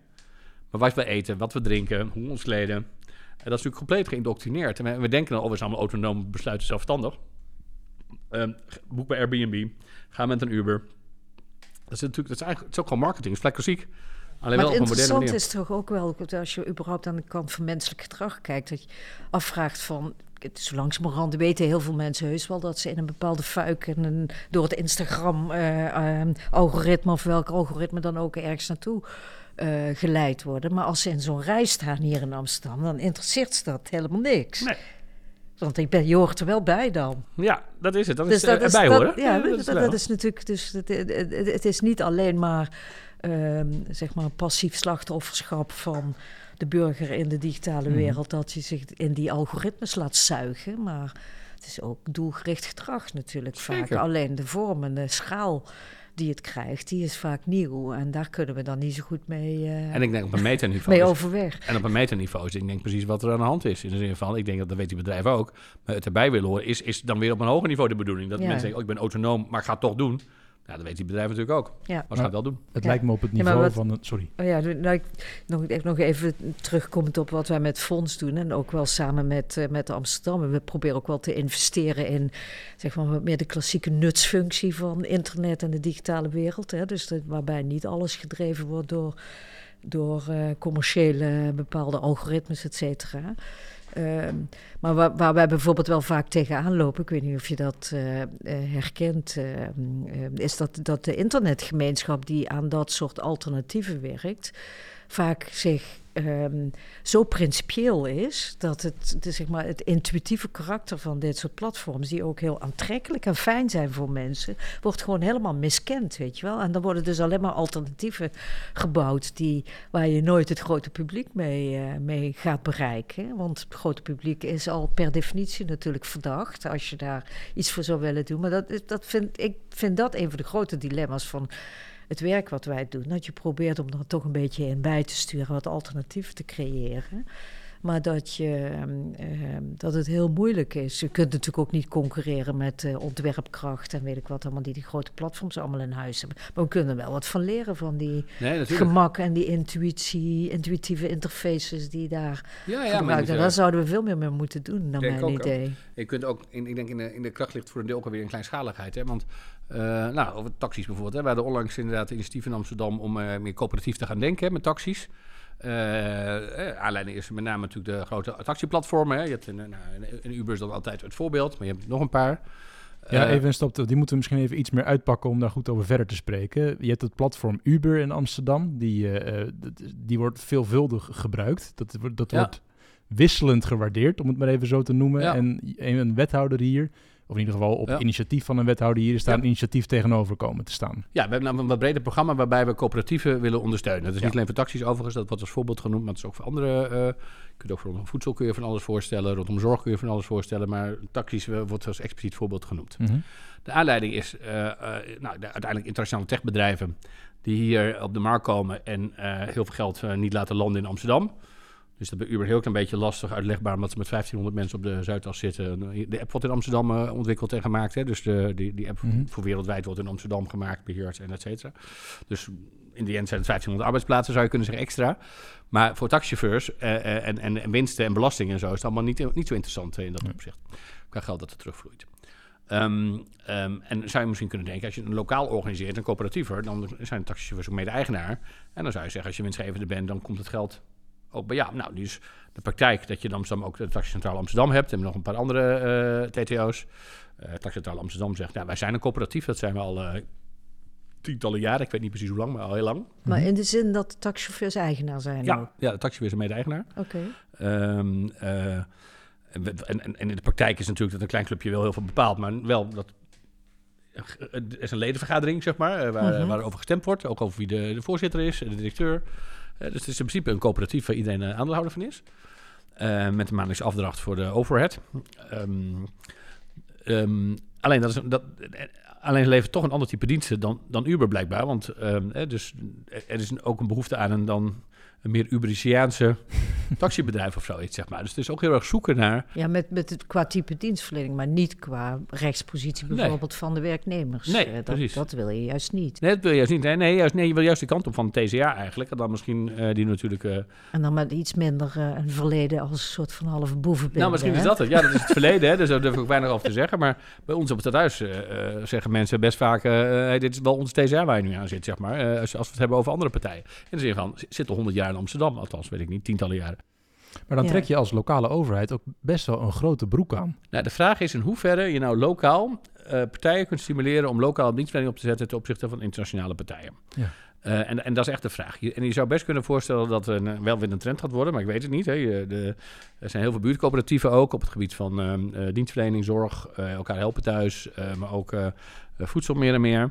C: Maar wat we eten, wat we drinken, hoe we ons kleden. En dat is natuurlijk compleet geïndoctrineerd. En we, denken dan, oh, we zijn allemaal autonoom besluiten zelfstandig. Um, boek bij Airbnb. Ga met een Uber. Dat is natuurlijk, dat is eigenlijk, het is ook gewoon marketing. Het is klassiek.
D: Alleen maar wel het interessante is toch ook wel, als je überhaupt aan de kant van menselijk gedrag kijkt, dat je afvraagt van, zo langzamerhand weten heel veel mensen heus wel dat ze in een bepaalde fuik en een, door het Instagram-algoritme uh, of welk algoritme dan ook ergens naartoe uh, geleid worden. Maar als ze in zo'n rij staan hier in Amsterdam, dan interesseert ze dat helemaal niks. Nee. Want ik ben, je hoort er wel bij dan.
C: Ja, dat is het. Dat dus is dat erbij horen.
D: Ja, dat, dat, is natuurlijk... Dus het, het, is niet alleen maar, um, zeg maar passief slachtofferschap van de burger in de digitale mhm. wereld... dat je zich in die algoritmes laat zuigen, maar... Het is ook doelgericht gedrag natuurlijk vaak. Alleen de vorm en de schaal die het krijgt, die is vaak nieuw. En daar kunnen we dan niet zo goed mee, uh,
C: en ik denk op een meterniveau
D: mee overweg.
C: En op een meterniveau is ik denk precies wat er aan de hand is. In de zin van, ik denk dat dat weet die bedrijf ook. Maar het erbij willen horen is, is dan weer op een hoger niveau de bedoeling. Dat mensen denken, oh, ik ben autonoom, maar ik ga het toch doen. Ja, dat weet die bedrijf natuurlijk ook. Ja. Maar ze gaan wel doen.
B: Het lijkt me op het niveau van... Het, sorry.
D: Oh ja, nou, ik, nog, nog even terugkomend op wat wij met Fonds doen... en ook wel samen met, uh, met Amsterdam. we proberen ook wel te investeren in... zeg maar wat meer de klassieke nutsfunctie van internet en de digitale wereld. Hè? Dus waarbij niet alles gedreven wordt door, door uh, commerciële bepaalde algoritmes, et cetera... Ehm, maar waar, waar, wij bijvoorbeeld wel vaak tegenaan lopen, ik weet niet of je dat uh, herkent, uh, is dat, dat de internetgemeenschap die aan dat soort alternatieven werkt, vaak zich ehm, zo principieel is dat het, de, zeg maar, het intuïtieve karakter van dit soort platforms, die ook heel aantrekkelijk en fijn zijn voor mensen, wordt gewoon helemaal miskend, weet je wel. En dan worden dus alleen maar alternatieven gebouwd die, waar je nooit het grote publiek mee, eh, mee gaat bereiken. Want het grote publiek is al per definitie natuurlijk verdacht als je daar iets voor zou willen doen. Maar dat, dat vind, ik vind dat een van de grote dilemma's van het werk wat wij doen. Dat je probeert om er toch een beetje in bij te sturen, wat alternatieven te creëren. Maar dat, je, ehm, ehm, dat het heel moeilijk is. Je kunt natuurlijk ook niet concurreren met eh, ontwerpkracht en weet ik wat allemaal, die die grote platforms allemaal in huis hebben. Maar we kunnen er wel wat van leren van die
C: Nee,
D: gemak en die intuïtie, intuïtieve interfaces die daar
C: Ja, ja, maar
D: gebruikt. En daar zouden we veel meer mee moeten doen, naar mijn
C: ook,
D: idee.
C: Je kunt ook, in, ik denk in de, in de kracht ligt voor een deel ook alweer een kleinschaligheid. Hè? Want, eh, nou, over taxis bijvoorbeeld. Hè? We hadden onlangs inderdaad initiatief in Amsterdam om eh, meer coöperatief te gaan denken hè, met taxis. Eh, aanleiding is met name natuurlijk de grote taxiplatformen. Hè? Je hebt een, nou, een, Uber is dan altijd het voorbeeld, maar je hebt nog een paar.
B: Ja, even een stap. Die moeten we misschien even iets meer uitpakken om daar goed over verder te spreken. Je hebt het platform Uber in Amsterdam. Die, die wordt veelvuldig gebruikt. Dat, wordt- dat
C: Ja.
B: wordt wisselend gewaardeerd, om het maar even zo te noemen.
C: Ja.
B: En een wethouder hier, of in ieder geval op
C: Ja.
B: initiatief van een wethouder hier, is daar
C: Ja.
B: een initiatief tegenover komen te staan.
C: Ja, we hebben namelijk een wat breder programma waarbij we coöperatieven willen ondersteunen. Dat is
B: Ja.
C: niet alleen voor taxis overigens, dat wordt als voorbeeld genoemd, maar het is ook voor andere. eh, je kunt ook voor rondom voedsel kun je van alles voorstellen, rondom zorg kun je van alles voorstellen, maar taxis eh, wordt als expliciet voorbeeld genoemd.
B: Mhm.
C: De aanleiding is eh, nou, de uiteindelijk internationale techbedrijven die hier op de markt komen en heel veel geld niet laten landen in Amsterdam. Dus dat bij Uber heel klein beetje lastig uitlegbaar, omdat ze met 1500 mensen op de Zuidas zitten. De app wordt in Amsterdam eh, ontwikkeld en gemaakt. Hè? Dus de, die, die app
B: Mhm.
C: voor wereldwijd wordt in Amsterdam gemaakt, beheerd en et cetera. Dus in die end zijn het 1500 arbeidsplaatsen, zou je kunnen zeggen, extra. Maar voor taxichauffeurs eh, eh, en, en, en winsten en belastingen en zo is het allemaal niet, niet zo interessant in dat
B: Nee.
C: opzicht. Qua geld dat er terugvloeit. Ehm, ehm, en zou je misschien kunnen denken, als je een lokaal organiseert, een coöperatiever, dan zijn de taxichauffeurs ook mede-eigenaar. En dan zou je zeggen, als je winstgevende bent, dan komt het geld ook bij jou. Nou, nu is de praktijk dat je in Amsterdam ook de Taxicentrale Amsterdam hebt en nog een paar andere eh, TTO's. Eh Taxicentrale Amsterdam zegt, nou, wij zijn een coöperatief, dat zijn we al eh, tientallen jaren. Ik weet niet precies hoe lang, maar al heel lang.
D: Maar in de zin dat de taxichauffeurs eigenaar zijn. ook.
C: Ja, ja de taxichauffeur is een mede-eigenaar.
D: Oké.
C: Ehm, eh, en, we- en, en- en in de praktijk is natuurlijk dat een klein clubje wel heel veel bepaalt, maar wel dat. Er is een ledenvergadering, zeg maar, eh, waar,
D: Mhm.
C: waarover gestemd wordt. Ook over wie de, de voorzitter is en de directeur. Eh, dus het is in principe een coöperatief waar iedereen eh, aandeelhouder van is. Eh, met een maandelijkse afdracht voor de overhead. Ehm, ehm, alleen, dat is, dat, alleen levert toch een ander type diensten dan, dan Uber blijkbaar. Want ehm, eh, dus, er is ook een behoefte aan een, dan een meer Ubericiaanse taxibedrijf of zoiets, zeg maar. Dus het is ook heel erg zoeken naar...
D: Ja, met, met het, qua type dienstverlening, maar niet qua rechtspositie
C: Nee.
D: bijvoorbeeld van de werknemers.
C: Nee,
D: Eh, dat,
C: precies.
D: dat wil je juist niet.
C: Nee, dat wil je juist niet. Nee, nee, juist, nee, je wil juist de kant op van de TCA eigenlijk. En dan misschien eh, die natuurlijk... eh,
D: En dan met iets minder eh, een verleden als een soort van halve boevenbeeld.
C: nou, misschien is dat het. Ja, dat is het verleden, hè, dus daar durf ik ook weinig over te zeggen. Maar bij ons op het thuis eh, zeggen mensen best vaak... hey, dit is wel onze TCA waar je nu aan zit, zeg maar. als, als we het hebben over andere partijen. In de zin van, zit al 100 jaar in Amsterdam. Althans, weet ik niet, tientallen jaren.
B: Maar dan
D: Ja.
B: trek je als lokale overheid ook best wel een grote broek aan.
C: Nou, de vraag is in hoeverre je nou lokaal eh, partijen kunt stimuleren om lokaal dienstverlening op te zetten ten opzichte van internationale partijen.
B: Ja.
C: Eh, en, en dat is echt de vraag. Je- En je zou best kunnen voorstellen dat het een, wel weer een trend gaat worden, maar ik weet het niet. Hè. Je- de, er zijn heel veel buurtcoöperatieven ook op het gebied van ehm, eh, dienstverlening, zorg, eh, elkaar helpen thuis, eh, maar ook voedsel meer en meer.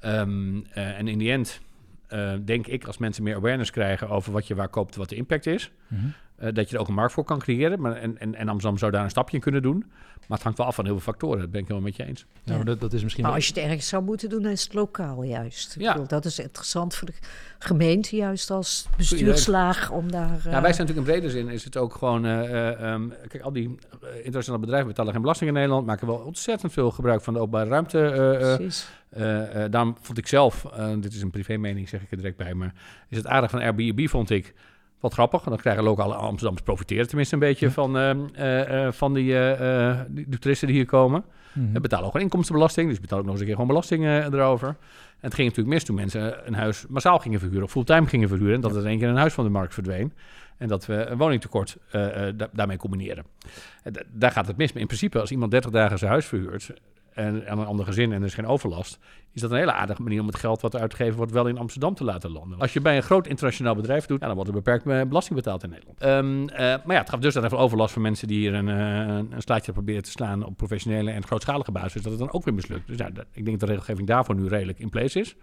C: Ehm, eh, en in die end eh, denk ik, als mensen meer awareness krijgen over wat je waar koopt, wat de impact is,
B: Mhm.
C: Eh, dat je er ook een markt voor kan creëren. Maar, en, en, en Amsterdam zou daar een stapje in kunnen doen. Maar het hangt wel af van heel veel factoren. Dat ben ik helemaal met je eens.
B: Ja, maar dat, dat is misschien
D: Maar
B: wel-
D: als je het ergens zou moeten doen, dan is het lokaal juist. Ik
C: Ja.
D: bedoel, dat is interessant voor de gemeente juist als bestuurslaag om daar... eh,
C: Ja, wij zijn natuurlijk in brede zin is het ook gewoon... eh, eh, ehm, kijk, al die eh, internationale bedrijven betalen geen belasting in Nederland. Maken wel ontzettend veel gebruik van de openbare ruimte. eh, eh,
D: Precies.
C: Eh, eh, daarom vond ik zelf, eh, dit is een privé mening, zeg ik er direct bij, maar is het aardig van Airbnb vond ik wat grappig. Want dan krijgen lokale Amsterdammers profiteren tenminste een beetje
B: Ja.
C: van, eh, van die, die, die toeristen die hier komen.
B: Mhm.
C: We betalen ook gewoon inkomstenbelasting, dus betaalt ook nog eens een keer gewoon belasting erover. En het ging natuurlijk mis toen mensen een huis massaal gingen verhuren of fulltime gingen verhuren. En dat er in één keer een huis van de markt verdween. En dat we een woningtekort da- daarmee combineren. En da- daar gaat het mis. Maar in principe, als iemand 30 dagen zijn huis verhuurt en aan een ander gezin en er is geen overlast, is dat een hele aardige manier om het geld wat uitgegeven wordt wel in Amsterdam te laten landen. Als je bij een groot internationaal bedrijf doet, ja, dan wordt er beperkt eh, belasting betaald in Nederland. Ehm, eh, maar ja, het gaf dus dan even overlast voor mensen die hier een, uh, een slaatje proberen te slaan op professionele en grootschalige basis, dat het dan ook weer mislukt. Dus ja, ik denk dat de regelgeving daarvoor nu redelijk in place is.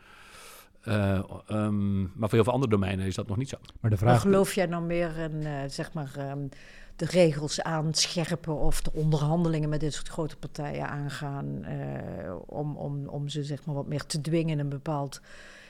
C: Uh, um, maar voor heel veel andere domeinen is dat nog niet zo.
D: Maar de vraag... geloof jij nou meer in, uh, zeg maar, um, de regels aanscherpen of de onderhandelingen met dit soort grote partijen aangaan uh, om, om, om ze zeg maar wat meer te dwingen in een bepaald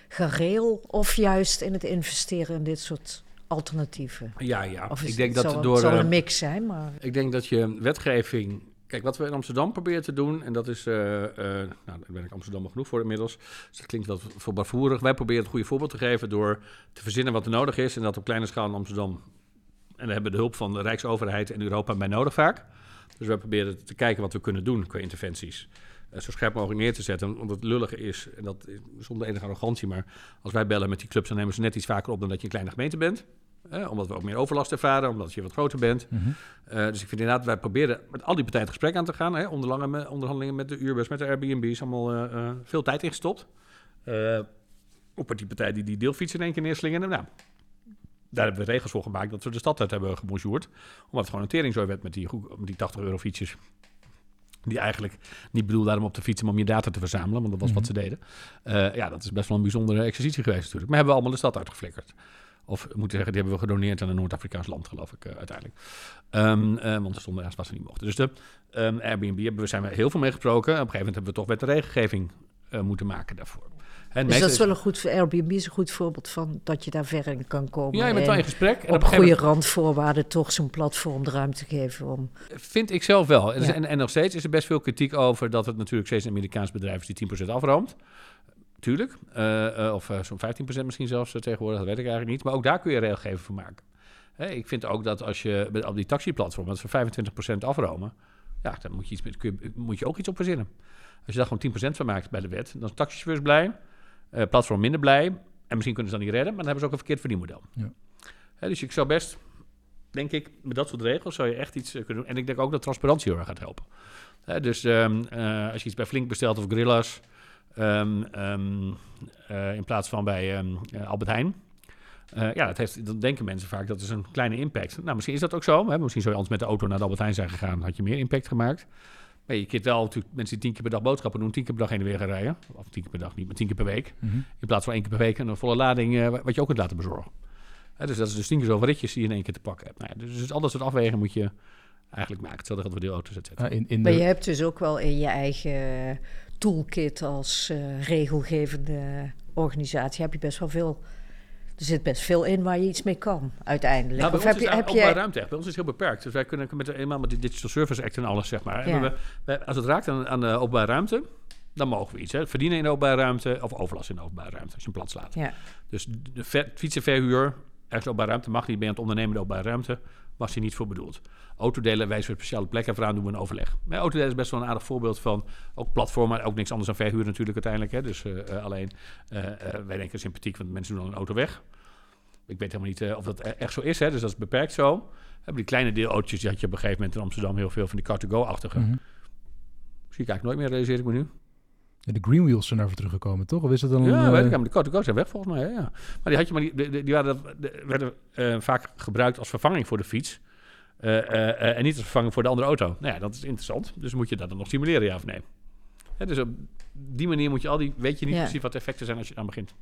D: gareel of juist in het investeren in dit soort alternatien?
C: Ja, ja.
D: Of
C: ik denk
D: het,
C: dat
D: zal,
C: door
D: het zal een mix zijn, maar...
C: Ik denk dat je wetgeving Kijk, wat we in Amsterdam proberen te doen, en dat is, uh, uh, nou, daar ben ik Amsterdam genoeg voor inmiddels, dus dat klinkt wat voorbaarvoerig. Wij proberen het goede voorbeeld te geven door te verzinnen wat er nodig is en dat op kleine schaal in Amsterdam. En daar hebben we de hulp van de Rijksoverheid en Europa bij nodig vaak. Dus wij proberen te kijken wat we kunnen doen qua interventies. Uh, zo scherp mogelijk neer te zetten. Want het lullige is, en dat is zonder enige arrogantie, maar als wij bellen met die clubs, dan nemen ze net iets vaker op dan dat je een kleine gemeente bent. Eh, omdat we ook meer overlast ervaren, omdat je wat groter bent.
B: Mhm.
C: Uh, dus ik vind inderdaad, wij proberen met al die partijen het gesprek aan te gaan. Hè, onderhandelingen met de Urbus, met de Airbnb's, allemaal uh, veel tijd ingestopt. op die partij die die deelfietsen in één keer neerslingeren. Nou, daar hebben we regels voor gemaakt dat we de stad uit hebben gebonjourd. Omdat het gewoon een teringzooi werd met die, met die 80 euro fietsjes. Die eigenlijk niet bedoeld waren om op te fietsen, maar om je data te verzamelen. Want dat was wat ze deden. ja, dat is best wel een bijzondere exercitie geweest natuurlijk. Maar hebben we allemaal de stad uitgeflikkerd. Of moeten zeggen, die hebben we gedoneerd aan een Noord-Afrikaans land, geloof ik, uh, uiteindelijk. Um, uh, want er stonden ergens waar ze niet mochten. Dus de um, Airbnb hebben we, zijn we heel veel mee gesproken. Op een gegeven moment hebben we toch wet de regelgeving moeten maken daarvoor.
D: En dus dat is wel een goed, Airbnb is een goed voorbeeld van dat je daar verder in kan komen.
C: Ja, je bent wel in gesprek.
D: En op, goede moment... randvoorwaarden toch zo'n platform de ruimte geven om...
C: Vind ik zelf wel. Ja. En, en nog steeds is er best veel kritiek over dat het natuurlijk steeds een Amerikaans bedrijf is die 10% afroomt. Tuurlijk. Uh, uh, of uh, zo'n 15% misschien zelfs tegenwoordig, dat weet ik eigenlijk niet. Maar ook daar kun je regelgeving voor maken. Ik vind ook dat als je met, op die taxiplatform, dat voor 25% afromen, ja, dan moet je, iets, kun je, moet je ook iets op verzinnen. Als je daar gewoon 10% van maakt bij de wet, dan is taxichauffeurs blij, platform minder blij. En misschien kunnen ze dan niet redden, maar dan hebben ze ook een verkeerd verdienmodel.
B: Ja.
C: Hè, dus ik zou best, denk ik, met dat soort regels zou je echt iets kunnen doen. En ik denk ook dat transparantie heel erg gaat helpen. Hè, dus um, als je iets bij Flink bestelt of Grillas... Um, um, uh, in plaats van bij Albert Heijn. Uh, ja, dat heeft, dan denken mensen vaak dat is een kleine impact. Nou, misschien is dat ook zo. Hè? Misschien zou je anders met de auto naar de Albert Heijn zijn gegaan, had je meer impact gemaakt. Maar je keert wel natuurlijk mensen die tien keer per dag boodschappen doen, tien keer per dag heen en weer gaan rijden. Of tien keer per dag niet, maar tien keer per week.
B: Mm -hmm.
C: In plaats van één keer per week en een volle lading, wat je ook kunt laten bezorgen. Hè, dus dat is dus tien keer zoveel ritjes die je in één keer te pakken hebt. Nou ja, dus, dus al dat soort afwegingen moet je eigenlijk maken. Hetzelfde geldt voor deelauto's, et cetera.
B: Ah, in, in
D: maar je hebt dus ook wel in je eigen toolkit als uh, regelgevende organisatie heb je best wel veel. Er zit best veel in waar je iets mee kan, uiteindelijk.
C: Nou,
D: of
C: heb je, heb je ruimte echt. Bij ons is het heel beperkt. Dus wij kunnen met, eenmaal met de Digital Service Act en alles, zeg maar.
D: Ja.
C: We, we, als het raakt aan, aan de openbare ruimte, dan mogen we iets. Hè. Verdienen in de openbare ruimte of overlast in de openbare ruimte, als je een plaats laat.
D: Ja.
C: Dus de ver, fietsenverhuur, ergens openbare ruimte mag niet. Ben je aan het ondernemen in de openbare ruimte, was hij niet voor bedoeld. Autodelen wijzen we speciale plekken voor aan, doen we een overleg. Maar autodelen is best wel een aardig voorbeeld van ook platformen, ook niks anders dan verhuur natuurlijk uiteindelijk. Hè. Dus uh, alleen, uh, uh, wij denken sympathiek, want mensen doen dan een auto weg. Ik weet helemaal niet of dat echt zo is, hè, dus dat is beperkt zo. Hebben die kleine deelautootjes, die had je op een gegeven moment in Amsterdam heel veel van die car-to-go-achtige.
B: Mm -hmm.
C: Zie ik eigenlijk nooit meer, realiseer ik me nu.
B: Ja, de Greenwheels zijn daarvoor teruggekomen, toch? Of is het dan
C: ja,
B: een,
C: weet ik, maar de car-to-go zijn weg volgens mij. Ja. Maar die, had je maar die, die, die waren, die werden vaak gebruikt als vervanging voor de fiets. Uh, uh, uh, en niet als vervanging voor de andere auto. Nou ja, dat is interessant. Dus moet je dat dan nog simuleren, ja of nee? Ja, dus op die manier moet je al die... Weet je niet
D: Ja.
C: precies wat de effecten zijn als je aan begint.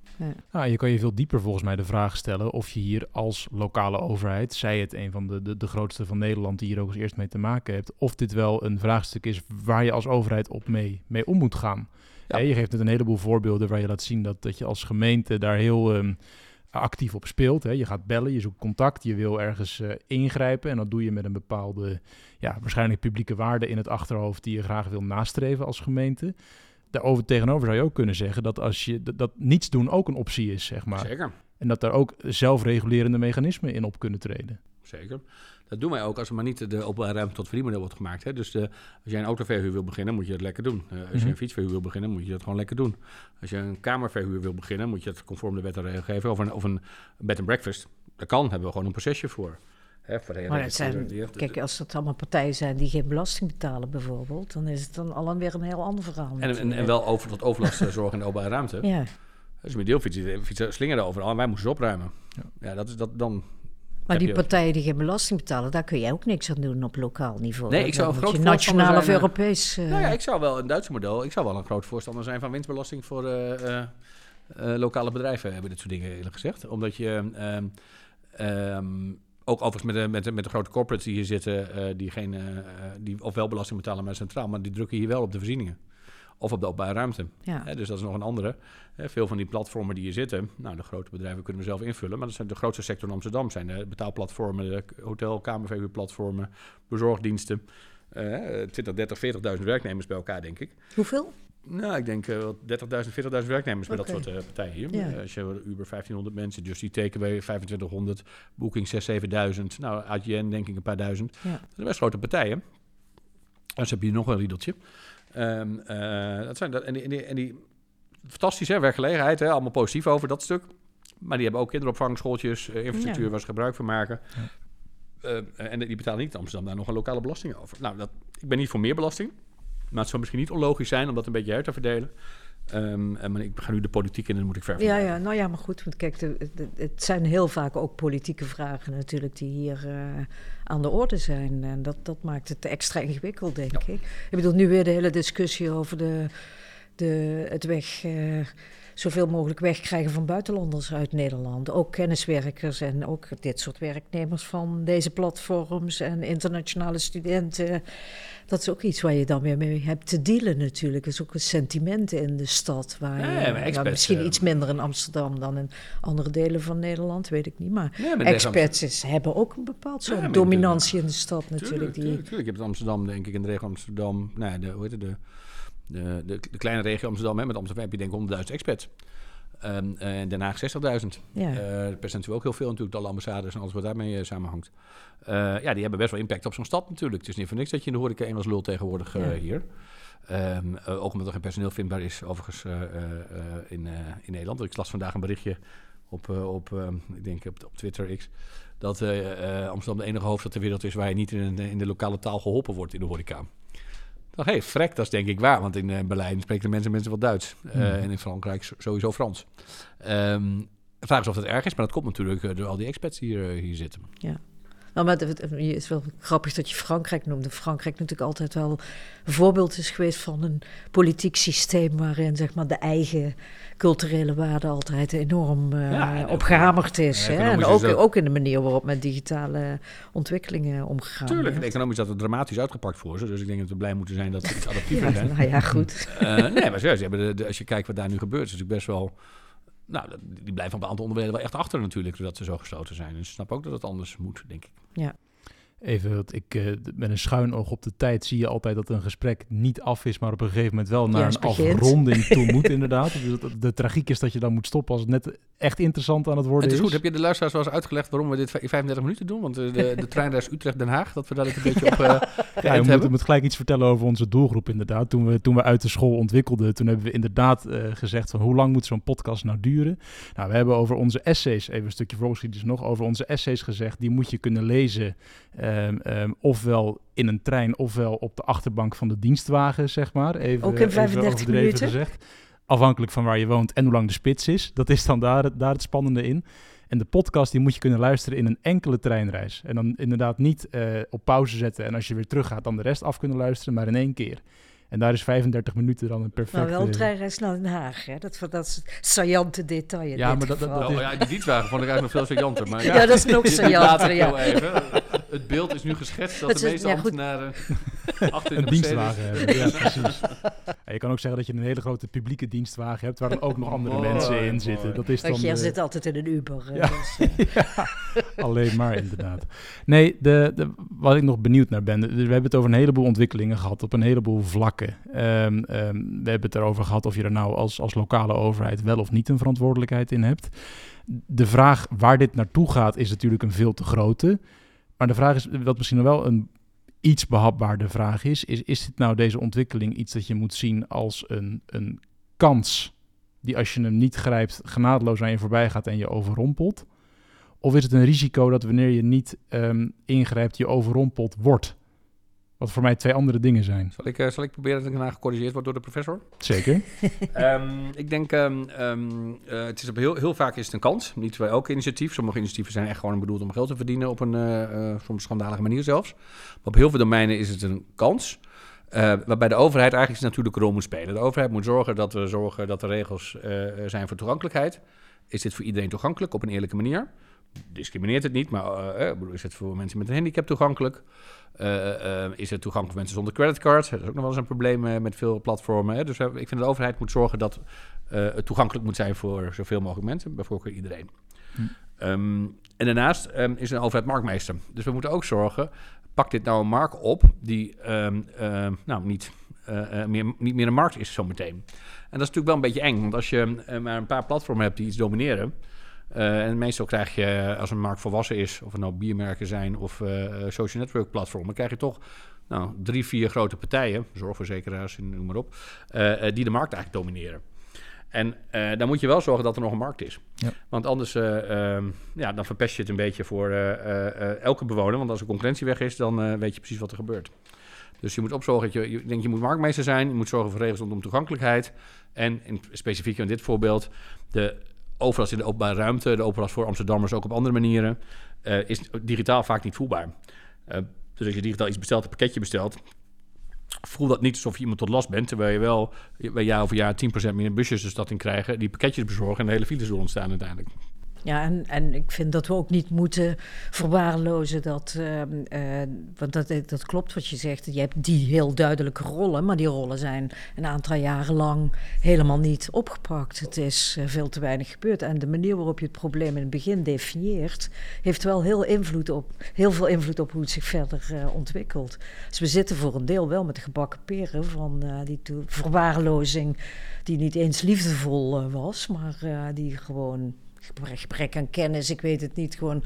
B: Nou, je kan je veel dieper volgens mij de vraag stellen of je hier als lokale overheid, zij het een van de, de, de grootste van Nederland die hier ook als eerst mee te maken hebt, of dit wel een vraagstuk is waar je als overheid op mee, mee om moet gaan.
C: Ja.
B: Je geeft net een heleboel voorbeelden waar je laat zien dat, dat je als gemeente daar heel ehm, actief op speelt. Hè. Je gaat bellen, je zoekt contact, je wil ergens eh, ingrijpen en dat doe je met een bepaalde, ja, waarschijnlijk publieke waarde in het achterhoofd die je graag wil nastreven als gemeente. Daarover tegenover zou je ook kunnen zeggen dat als je dat, dat niets doen ook een optie is, zeg maar.
C: Zeker.
B: En dat daar ook zelfregulerende mechanismen in op kunnen treden.
C: Zeker. Dat doen wij ook als er maar niet de openbare ruimte tot verdienmodel wordt gemaakt. Hè. Dus de, als jij een autoverhuur wil beginnen, moet je dat lekker doen. Uh, als
B: Mhm.
C: je een fietsverhuur wil beginnen, moet je dat gewoon lekker doen. Als je een kamerverhuur wil beginnen, moet je dat conform de wet en regelgeving. Of een, of een bed and breakfast. Dat kan, hebben we gewoon een procesje voor. Hè, voor de
D: Maar het zijn, kijk, als het allemaal partijen zijn die geen belasting betalen bijvoorbeeld, dan is het dan al weer een heel ander verhaal.
C: en, en, wel over tot overlast eh, zorgen in de openbare ruimte.
D: Ja,
C: Dus met deelfietsen fietsen slingeren overal en wij moesten ze opruimen. Ja, dat is dat dan.
D: Maar die
C: je-
D: partijen die geen belasting betalen, daar kun jij ook niks aan doen op lokaal niveau.
C: Nee, ik zou een groot
D: je nationaal of
C: eh,
D: Europees. eh,
C: Nou ja, ik zou wel een Duitse model. Ik zou wel een groot voorstander zijn van winstbelasting voor eh, lokale bedrijven. Hebben dit soort dingen eerlijk gezegd, omdat je ehm, ehm, ook overigens met de, met, de, met de grote corporates die hier zitten, die geen, die of wel belasting betalen, maar centraal, maar die drukken hier wel op de voorzieningen. Of op de openbare ruimte.
D: ja.
C: Dus dat is nog een andere. Hè, veel van die platformen die hier zitten, nou, de grote bedrijven kunnen we zelf invullen, maar dat zijn de grootste sector in Amsterdam. zijn de betaalplatformen, de hotel, kamerverhuurplatformen, bezorgdiensten. Eh 20, 30, 40.000 werknemers bij elkaar, denk ik.
D: Hoeveel?
C: Nou, ik denk wel 30.000, 40.000 werknemers bij dat soort eh, partijen hier.
D: Ja.
C: Eh, als je Uber 1500 mensen, Just Eat Takeaway 2500, Booking 6, 7000. Nou, AGN denk ik een paar duizend.
D: Ja.
C: Dat zijn best grote partijen. En hebben hier nog een riedeltje. Ehm, eh, dat zijn dat, en, die, en, die, en die fantastisch hè, werkgelegenheid, hè, allemaal positief over dat stuk. Maar die hebben ook kinderopvang, schooltjes, eh, infrastructuur
D: Ja.
C: waar ze gebruik van maken. Eh, en die betalen niet in Amsterdam daar nog een lokale belasting over. Nou, dat, ik ben niet voor meer belasting. Maar het zou misschien niet onlogisch zijn om dat een beetje uit te verdelen. Ehm, maar ik ga nu de politiek in en dan moet ik ver
D: Ja, ja, nou ja, maar goed. Want kijk, de, de- het zijn heel vaak ook politieke vragen natuurlijk die hier eh, aan de orde zijn. En dat, dat maakt het extra ingewikkeld, denk ik. Ik bedoel, nu weer de hele discussie over de, de, het weg... eh, zoveel mogelijk wegkrijgen van buitenlanders uit Nederland. Ook kenniswerkers en ook dit soort werknemers van deze platforms en internationale studenten. Dat is ook iets waar je dan weer mee hebt te dealen natuurlijk. Er is ook een sentiment in de stad. Waar
C: Ja,
D: nou, misschien
C: eh,
D: iets minder in Amsterdam dan in andere delen van Nederland, weet ik niet. Maar
C: Ja, maar
D: expats is- hebben ook een bepaald soort dominantie in de stad natuurlijk.
C: Tuurlijk,
D: die,
C: tuurlijk, tuurlijk. Je hebt Amsterdam, denk ik, in de regio Amsterdam. Nou, ja, de, hoe heet het, de, de, de, de kleine regio Amsterdam, hè, met Amsterdam heb je denk ik 100.000 expats. Ehm, en Den Haag 60.000.
D: Ja.
C: Eh, percentueel ook heel veel natuurlijk, alle ambassades en alles wat daarmee eh, samenhangt. Eh, ja, die hebben best wel impact op zo'n stad natuurlijk. Het is niet voor niks dat je in de horeca Engels lult tegenwoordig
D: Ja.
C: hier. Ehm, eh, ook omdat er geen personeel vindbaar is, overigens, in, in Nederland. Ik las vandaag een berichtje op, op ik denk op, op Twitter X, dat Amsterdam de enige hoofdstad ter wereld is waar je niet in, de- in de lokale taal geholpen wordt in de horeca. Dacht, hé, hey, frek, dat is denk ik waar. Want in eh, Berlijn spreken de mensen, mensen wel Duits. Eh,
B: Hmm.
C: En in Frankrijk sowieso Frans. Ehm, de vraag is of dat erg is, maar dat komt natuurlijk eh, door al die expats die hier, hier zitten.
D: Nou, maar het is wel grappig dat je Frankrijk noemde. Frankrijk natuurlijk altijd wel een voorbeeld is geweest van een politiek systeem waarin zeg maar, de eigen culturele waarde altijd enorm
C: Ja,
D: op gehamerd is.
C: en
D: hè? En
C: economisch
D: ook,
C: is
D: ook in de manier waarop met digitale ontwikkelingen omgegaan
C: Tuurlijk, en economisch is dat dramatisch uitgepakt voor ze. Dus ik denk dat we blij moeten zijn dat ze iets adaptiever
D: Ja,
C: zijn.
D: nou ja, goed.
C: Eh, nee, maar serieus, de, de- als je kijkt wat daar nu gebeurt, is het best wel... Nou, die blijven op een aantal onderdelen wel echt achter natuurlijk, doordat ze zo gesloten zijn. Dus ik snap ook dat het anders moet, denk ik.
B: Even, want ik, eh, met een schuin oog op de tijd zie je altijd dat een gesprek niet af is, maar op een gegeven moment wel naar
D: Juist
B: een
D: begint.
B: afronding toe moet, inderdaad. Dus de, de tragiek is dat je dan moet stoppen als het net echt interessant aan het worden
C: Het is
B: is.
C: goed, heb je de luisteraars wel eens uitgelegd waarom we dit in 35 minuten doen? Want eh, de, de treinreis Utrecht-Den Haag, dat we daar het een beetje op eh
B: Ja, moet,
C: hebben.
B: moet gelijk iets vertellen over onze doelgroep inderdaad. Toen we, toen we uit de school ontwikkelden, toen hebben we inderdaad eh, gezegd van hoe lang moet zo'n podcast nou duren? Nou, we hebben over onze essays, even een stukje voorgeschiedenis nog, over onze essays gezegd, die moet je kunnen lezen ehm, ehm, ofwel in een trein ofwel op de achterbank van de dienstwagen, zeg maar. Even,
D: Ook in
B: even
D: 35
B: overdreven
D: minuten?
B: gezegd. Afhankelijk van waar je woont en hoe lang de spits is. Dat is dan daar, daar het spannende in. En de podcast die moet je kunnen luisteren in een enkele treinreis. En dan inderdaad niet eh, op pauze zetten en als je weer terug gaat dan de rest af kunnen luisteren, maar in één keer. En daar is 35 minuten dan een perfecte...
D: Maar wel een treinreis naar Den Haag. Hè? Dat, dat is het saillante detail in
B: Ja,
D: dit
B: maar dat- dat-
C: Oh ja, die dienstwagen vond ik eigenlijk nog veel saillanter. Maar
D: Ja, dat is nog saillanter, ja.
C: heel even. Het beeld is nu geschetst dat de meeste
D: ja,
C: ambtenaren achter in
B: een
C: de
B: dienstwagen hebben. Ja, precies. Ja, je kan ook zeggen dat je een hele grote publieke dienstwagen hebt waar dan ook nog andere
C: Mooi,
B: mensen in
C: mooi.
B: zitten. Dat is dan
D: Want
B: de-
D: zit altijd in een Uber.
B: Ja.
D: dus, eh,
B: Alleen maar, inderdaad. Nee, de, de, wat ik nog benieuwd naar ben. We hebben het over een heleboel ontwikkelingen gehad op een heleboel vlakken. Ehm, ehm, we hebben het erover gehad of je er nou als, als lokale overheid wel of niet een verantwoordelijkheid in hebt. De vraag waar dit naartoe gaat is natuurlijk een veel te grote. Maar de vraag is, wat misschien nog wel een iets behapbaarder vraag is, is, is dit nou deze ontwikkeling iets dat je moet zien als een, een kans die als je hem niet grijpt genadeloos aan je voorbij gaat en je overrompelt? Of is het een risico dat wanneer je niet ehm, ingrijpt, je overrompeld wordt? Wat voor mij twee andere dingen zijn.
C: Zal ik, uh, zal ik proberen dat ik daarna gecorrigeerd word door de professor?
B: Zeker.
C: um, ik denk, um, um, uh, het is op heel, heel vaak is het een kans. Niet bij elk initiatief. Sommige initiatieven zijn echt gewoon bedoeld om geld te verdienen op een uh, soms schandalige manier zelfs. Maar op heel veel domeinen is het een kans. waarbij de overheid eigenlijk zijn natuurlijke rol moet spelen. De overheid moet zorgen dat we zorgen dat er regels zijn voor toegankelijkheid. Is dit voor iedereen toegankelijk op een eerlijke manier? Discrimineert het niet, maar is het voor mensen met een handicap toegankelijk? Uh, uh, is het toegankelijk voor mensen zonder creditcard? Dat is ook nog wel eens een probleem uh, met veel platformen. Hè? Dus ik vind dat de overheid moet zorgen dat het toegankelijk moet zijn voor zoveel mogelijk mensen, bijvoorbeeld iedereen. Hm. Um, en daarnaast um, is een overheid marktmeester. Dus we moeten ook zorgen, pak dit nou een markt op die um, nou, niet, meer, niet meer een markt is zometeen. En dat is natuurlijk wel een beetje eng, want als je maar een paar platformen hebt die iets domineren, uh, en meestal krijg je, als een markt volwassen is, of het nou biermerken zijn of uh, social network platformen, krijg je toch nou, drie, vier grote partijen, zorgverzekeraars, noem maar op, uh, die de markt eigenlijk domineren. En dan moet je wel zorgen dat er nog een markt is. Ja. Want anders uh, ja, dan verpest je het een beetje voor elke bewoner. Want als de concurrentie weg is, dan weet je precies wat er gebeurt. Dus je moet opzorgen dat je, je, denk, je moet marktmeester zijn. Je moet zorgen voor regels rondom toegankelijkheid. En in, specifiek in dit voorbeeld, de overlast in de openbare ruimte, de overlast voor Amsterdammers ook op andere manieren, uh, is digitaal vaak niet voelbaar. Uh, dus als je digitaal iets bestelt, een pakketje bestelt, voel dat niet alsof je iemand tot last bent, terwijl je wel bij jaar over jaar 10% meer busjes de stad in krijgen, die pakketjes bezorgen en de hele files zullen ontstaan uiteindelijk.
D: Ja, en, en ik vind dat we ook niet moeten verwaarlozen dat. Uh, uh, want dat, dat klopt wat je zegt. Je hebt die heel duidelijke rollen, maar die rollen zijn een aantal jaren lang helemaal niet opgepakt. Het is uh, veel te weinig gebeurd. En de manier waarop je het probleem in het begin definieert, heeft wel heel, invloed op, heel veel invloed op hoe het zich verder ontwikkelt. Dus we zitten voor een deel wel met de gebakken peren van die verwaarlozing, die niet eens liefdevol was, maar die gewoon gebrek aan kennis, ik weet het niet. Gewoon.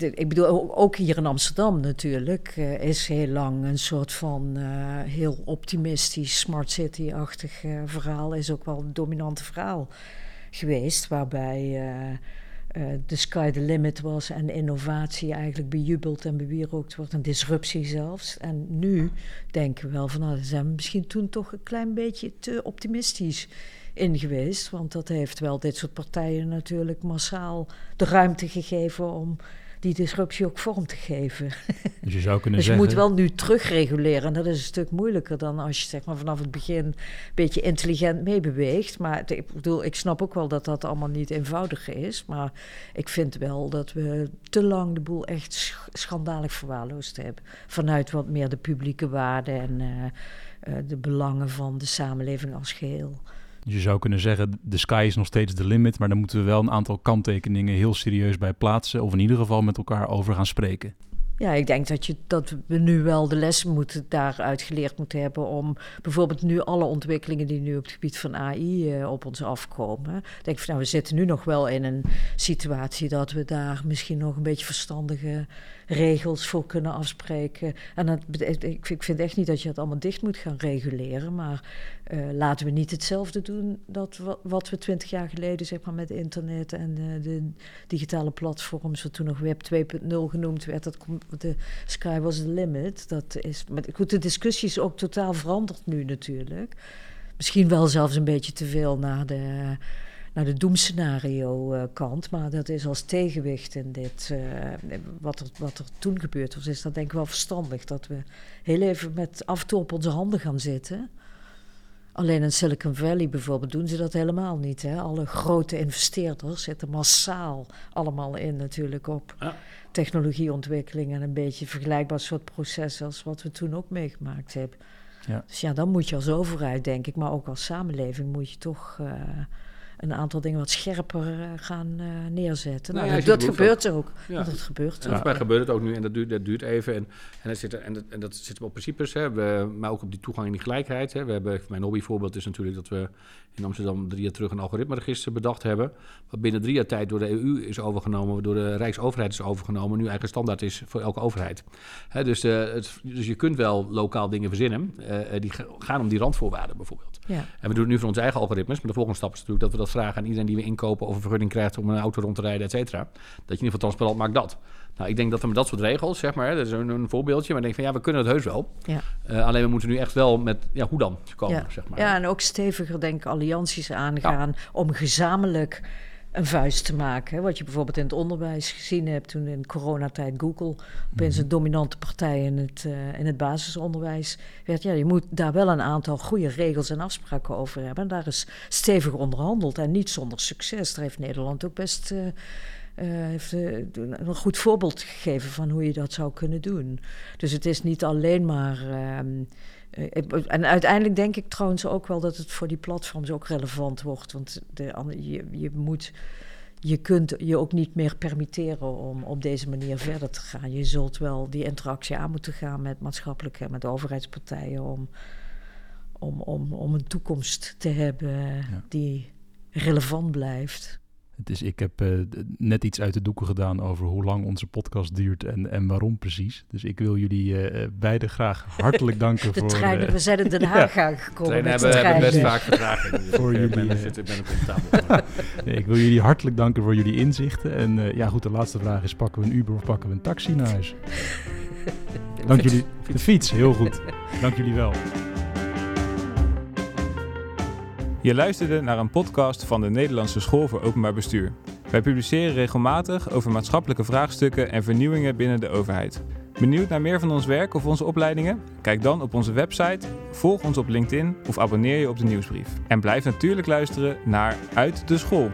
D: Ik bedoel, ook hier in Amsterdam natuurlijk uh, is heel lang een soort van uh, heel optimistisch, smart city-achtig uh, verhaal. Is ook wel een dominante verhaal geweest, waarbij de sky the limit was en innovatie eigenlijk bejubeld en bewierookt wordt, en disruptie zelfs. En nu denken we wel van, nou, zijn misschien toen toch een klein beetje te optimistisch in geweest. Want dat heeft wel dit soort partijen natuurlijk massaal de ruimte gegeven om die disruptie ook vorm te geven.
B: Dus je zou kunnen
D: dus je
B: zeggen...
D: moet wel nu terugreguleren. En dat is een stuk moeilijker dan als je zeg maar, vanaf het begin een beetje intelligent meebeweegt. Maar ik bedoel, ik snap ook wel dat dat allemaal niet eenvoudig is. Maar ik vind wel dat we te lang de boel echt schandalig verwaarloosd hebben. Vanuit wat meer de publieke waarde en uh, uh, de belangen van de samenleving als geheel.
B: Je zou kunnen zeggen, de sky is nog steeds de limit, maar dan moeten we wel een aantal kanttekeningen heel serieus bij plaatsen, of in ieder geval met elkaar over gaan spreken.
D: Ja, ik denk dat, je, dat we nu wel de lessen moeten daaruit geleerd moeten hebben om bijvoorbeeld nu alle ontwikkelingen die nu op het gebied van AI uh, op ons afkomen. Denk van nou, we zitten nu nog wel in een situatie dat we daar misschien nog een beetje verstandige regels voor kunnen afspreken. En dat, ik, vind echt niet dat je het allemaal dicht moet gaan reguleren, maar uh, laten we niet hetzelfde doen dat wat, we twintig jaar geleden zeg maar, met internet en de digitale platforms, wat toen nog Web 2.0 genoemd werd, dat de sky was the limit. Dat is, maar goed, de discussie is ook totaal veranderd nu natuurlijk. Misschien wel zelfs een beetje te veel naar de naar de doemscenario-kant. Maar dat is als tegenwicht in dit. Uh, wat, er, wat er toen gebeurd was, is dat denk ik wel verstandig. Dat we heel even met af en toe op onze handen gaan zitten. Alleen in Silicon Valley bijvoorbeeld doen ze dat helemaal niet. Hè? Alle grote investeerders zitten massaal allemaal in natuurlijk op ja. technologieontwikkeling en een beetje vergelijkbaar soort processen als wat we toen ook meegemaakt hebben. Ja. Dus ja, dan moet je als overheid, denk ik, maar ook als samenleving, moet je toch uh, een aantal dingen wat scherper uh, gaan uh, neerzetten. Nou, nou, ja, dat gebeurt ook. Ja. Dat gebeurt
C: ook. Volgens mij gebeurt het ook nu en dat duurt, dat duurt even. En, en, dat zit, en, dat, en dat zit op principes, hè, we, maar ook op die toegang en die gelijkheid. Hè. We hebben, mijn hobbyvoorbeeld is natuurlijk dat we in Amsterdam drie jaar terug een algoritmeregister bedacht hebben. Wat binnen drie jaar tijd door de EU is overgenomen, door de Rijksoverheid is overgenomen. Nu eigenlijk standaard is voor elke overheid. Hè, dus, uh, het, dus je kunt wel lokaal dingen verzinnen. die gaan om die randvoorwaarden bijvoorbeeld. Ja. En we doen het nu voor onze eigen algoritmes. Maar de volgende stap is natuurlijk dat we dat vragen aan iedereen die we inkopen of een vergunning krijgt om een auto rond te rijden, et cetera. Dat je in ieder geval transparant maakt dat. Nou, ik denk dat er met dat soort regels, zeg maar, dat is een, een voorbeeldje, maar ik denk van ja, we kunnen het heus wel.
D: Ja.
C: Uh, alleen we moeten nu echt wel met, ja, hoe dan komen,
D: ja.
C: zeg maar.
D: Ja, en ook steviger, denk ik, allianties aangaan om gezamenlijk een vuist te maken. Hè? Wat je bijvoorbeeld in het onderwijs gezien hebt toen in coronatijd Google opeens een dominante partij in het, uh, in het basisonderwijs werd. Ja, je moet daar wel een aantal goede regels en afspraken over hebben. En daar is stevig onderhandeld en niet zonder succes. Daar heeft Nederland ook best... Uh, uh, heeft een goed voorbeeld gegeven van hoe je dat zou kunnen doen. Dus het is niet alleen maar. Uh, en uiteindelijk denk ik trouwens ook wel dat het voor die platforms ook relevant wordt. Want de, je, je, moet, je kunt je ook niet meer permitteren om op deze manier verder te gaan. Je zult wel die interactie aan moeten gaan met maatschappelijke, met overheidspartijen. Om, om, om, om een toekomst te hebben ja. die relevant blijft.
B: Het is, ik heb uh, net iets uit de doeken gedaan over hoe lang onze podcast duurt en, en waarom precies. Dus ik wil jullie uh, beiden graag hartelijk danken
D: de
B: voor...
D: Treinen, uh, we zijn in Den Haag ja. aangekomen
C: treinen hebben,
D: trein.
C: hebben best vaak vertraging. Dus
B: voor
C: ik
B: jullie,
C: ben, ik ben comfortabel.
B: nee, ik wil jullie hartelijk danken voor jullie inzichten. En ja goed, de laatste vraag is, pakken we een Uber of pakken we een taxi naar huis? Dank jullie. De fiets, heel goed. Dank jullie wel.
A: Je luisterde naar een podcast van de Nederlandse School voor Openbaar Bestuur. Wij publiceren regelmatig over maatschappelijke vraagstukken en vernieuwingen binnen de overheid. Benieuwd naar meer van ons werk of onze opleidingen? Kijk dan op onze website, volg ons op LinkedIn of abonneer je op de nieuwsbrief. En blijf natuurlijk luisteren naar Uit de School.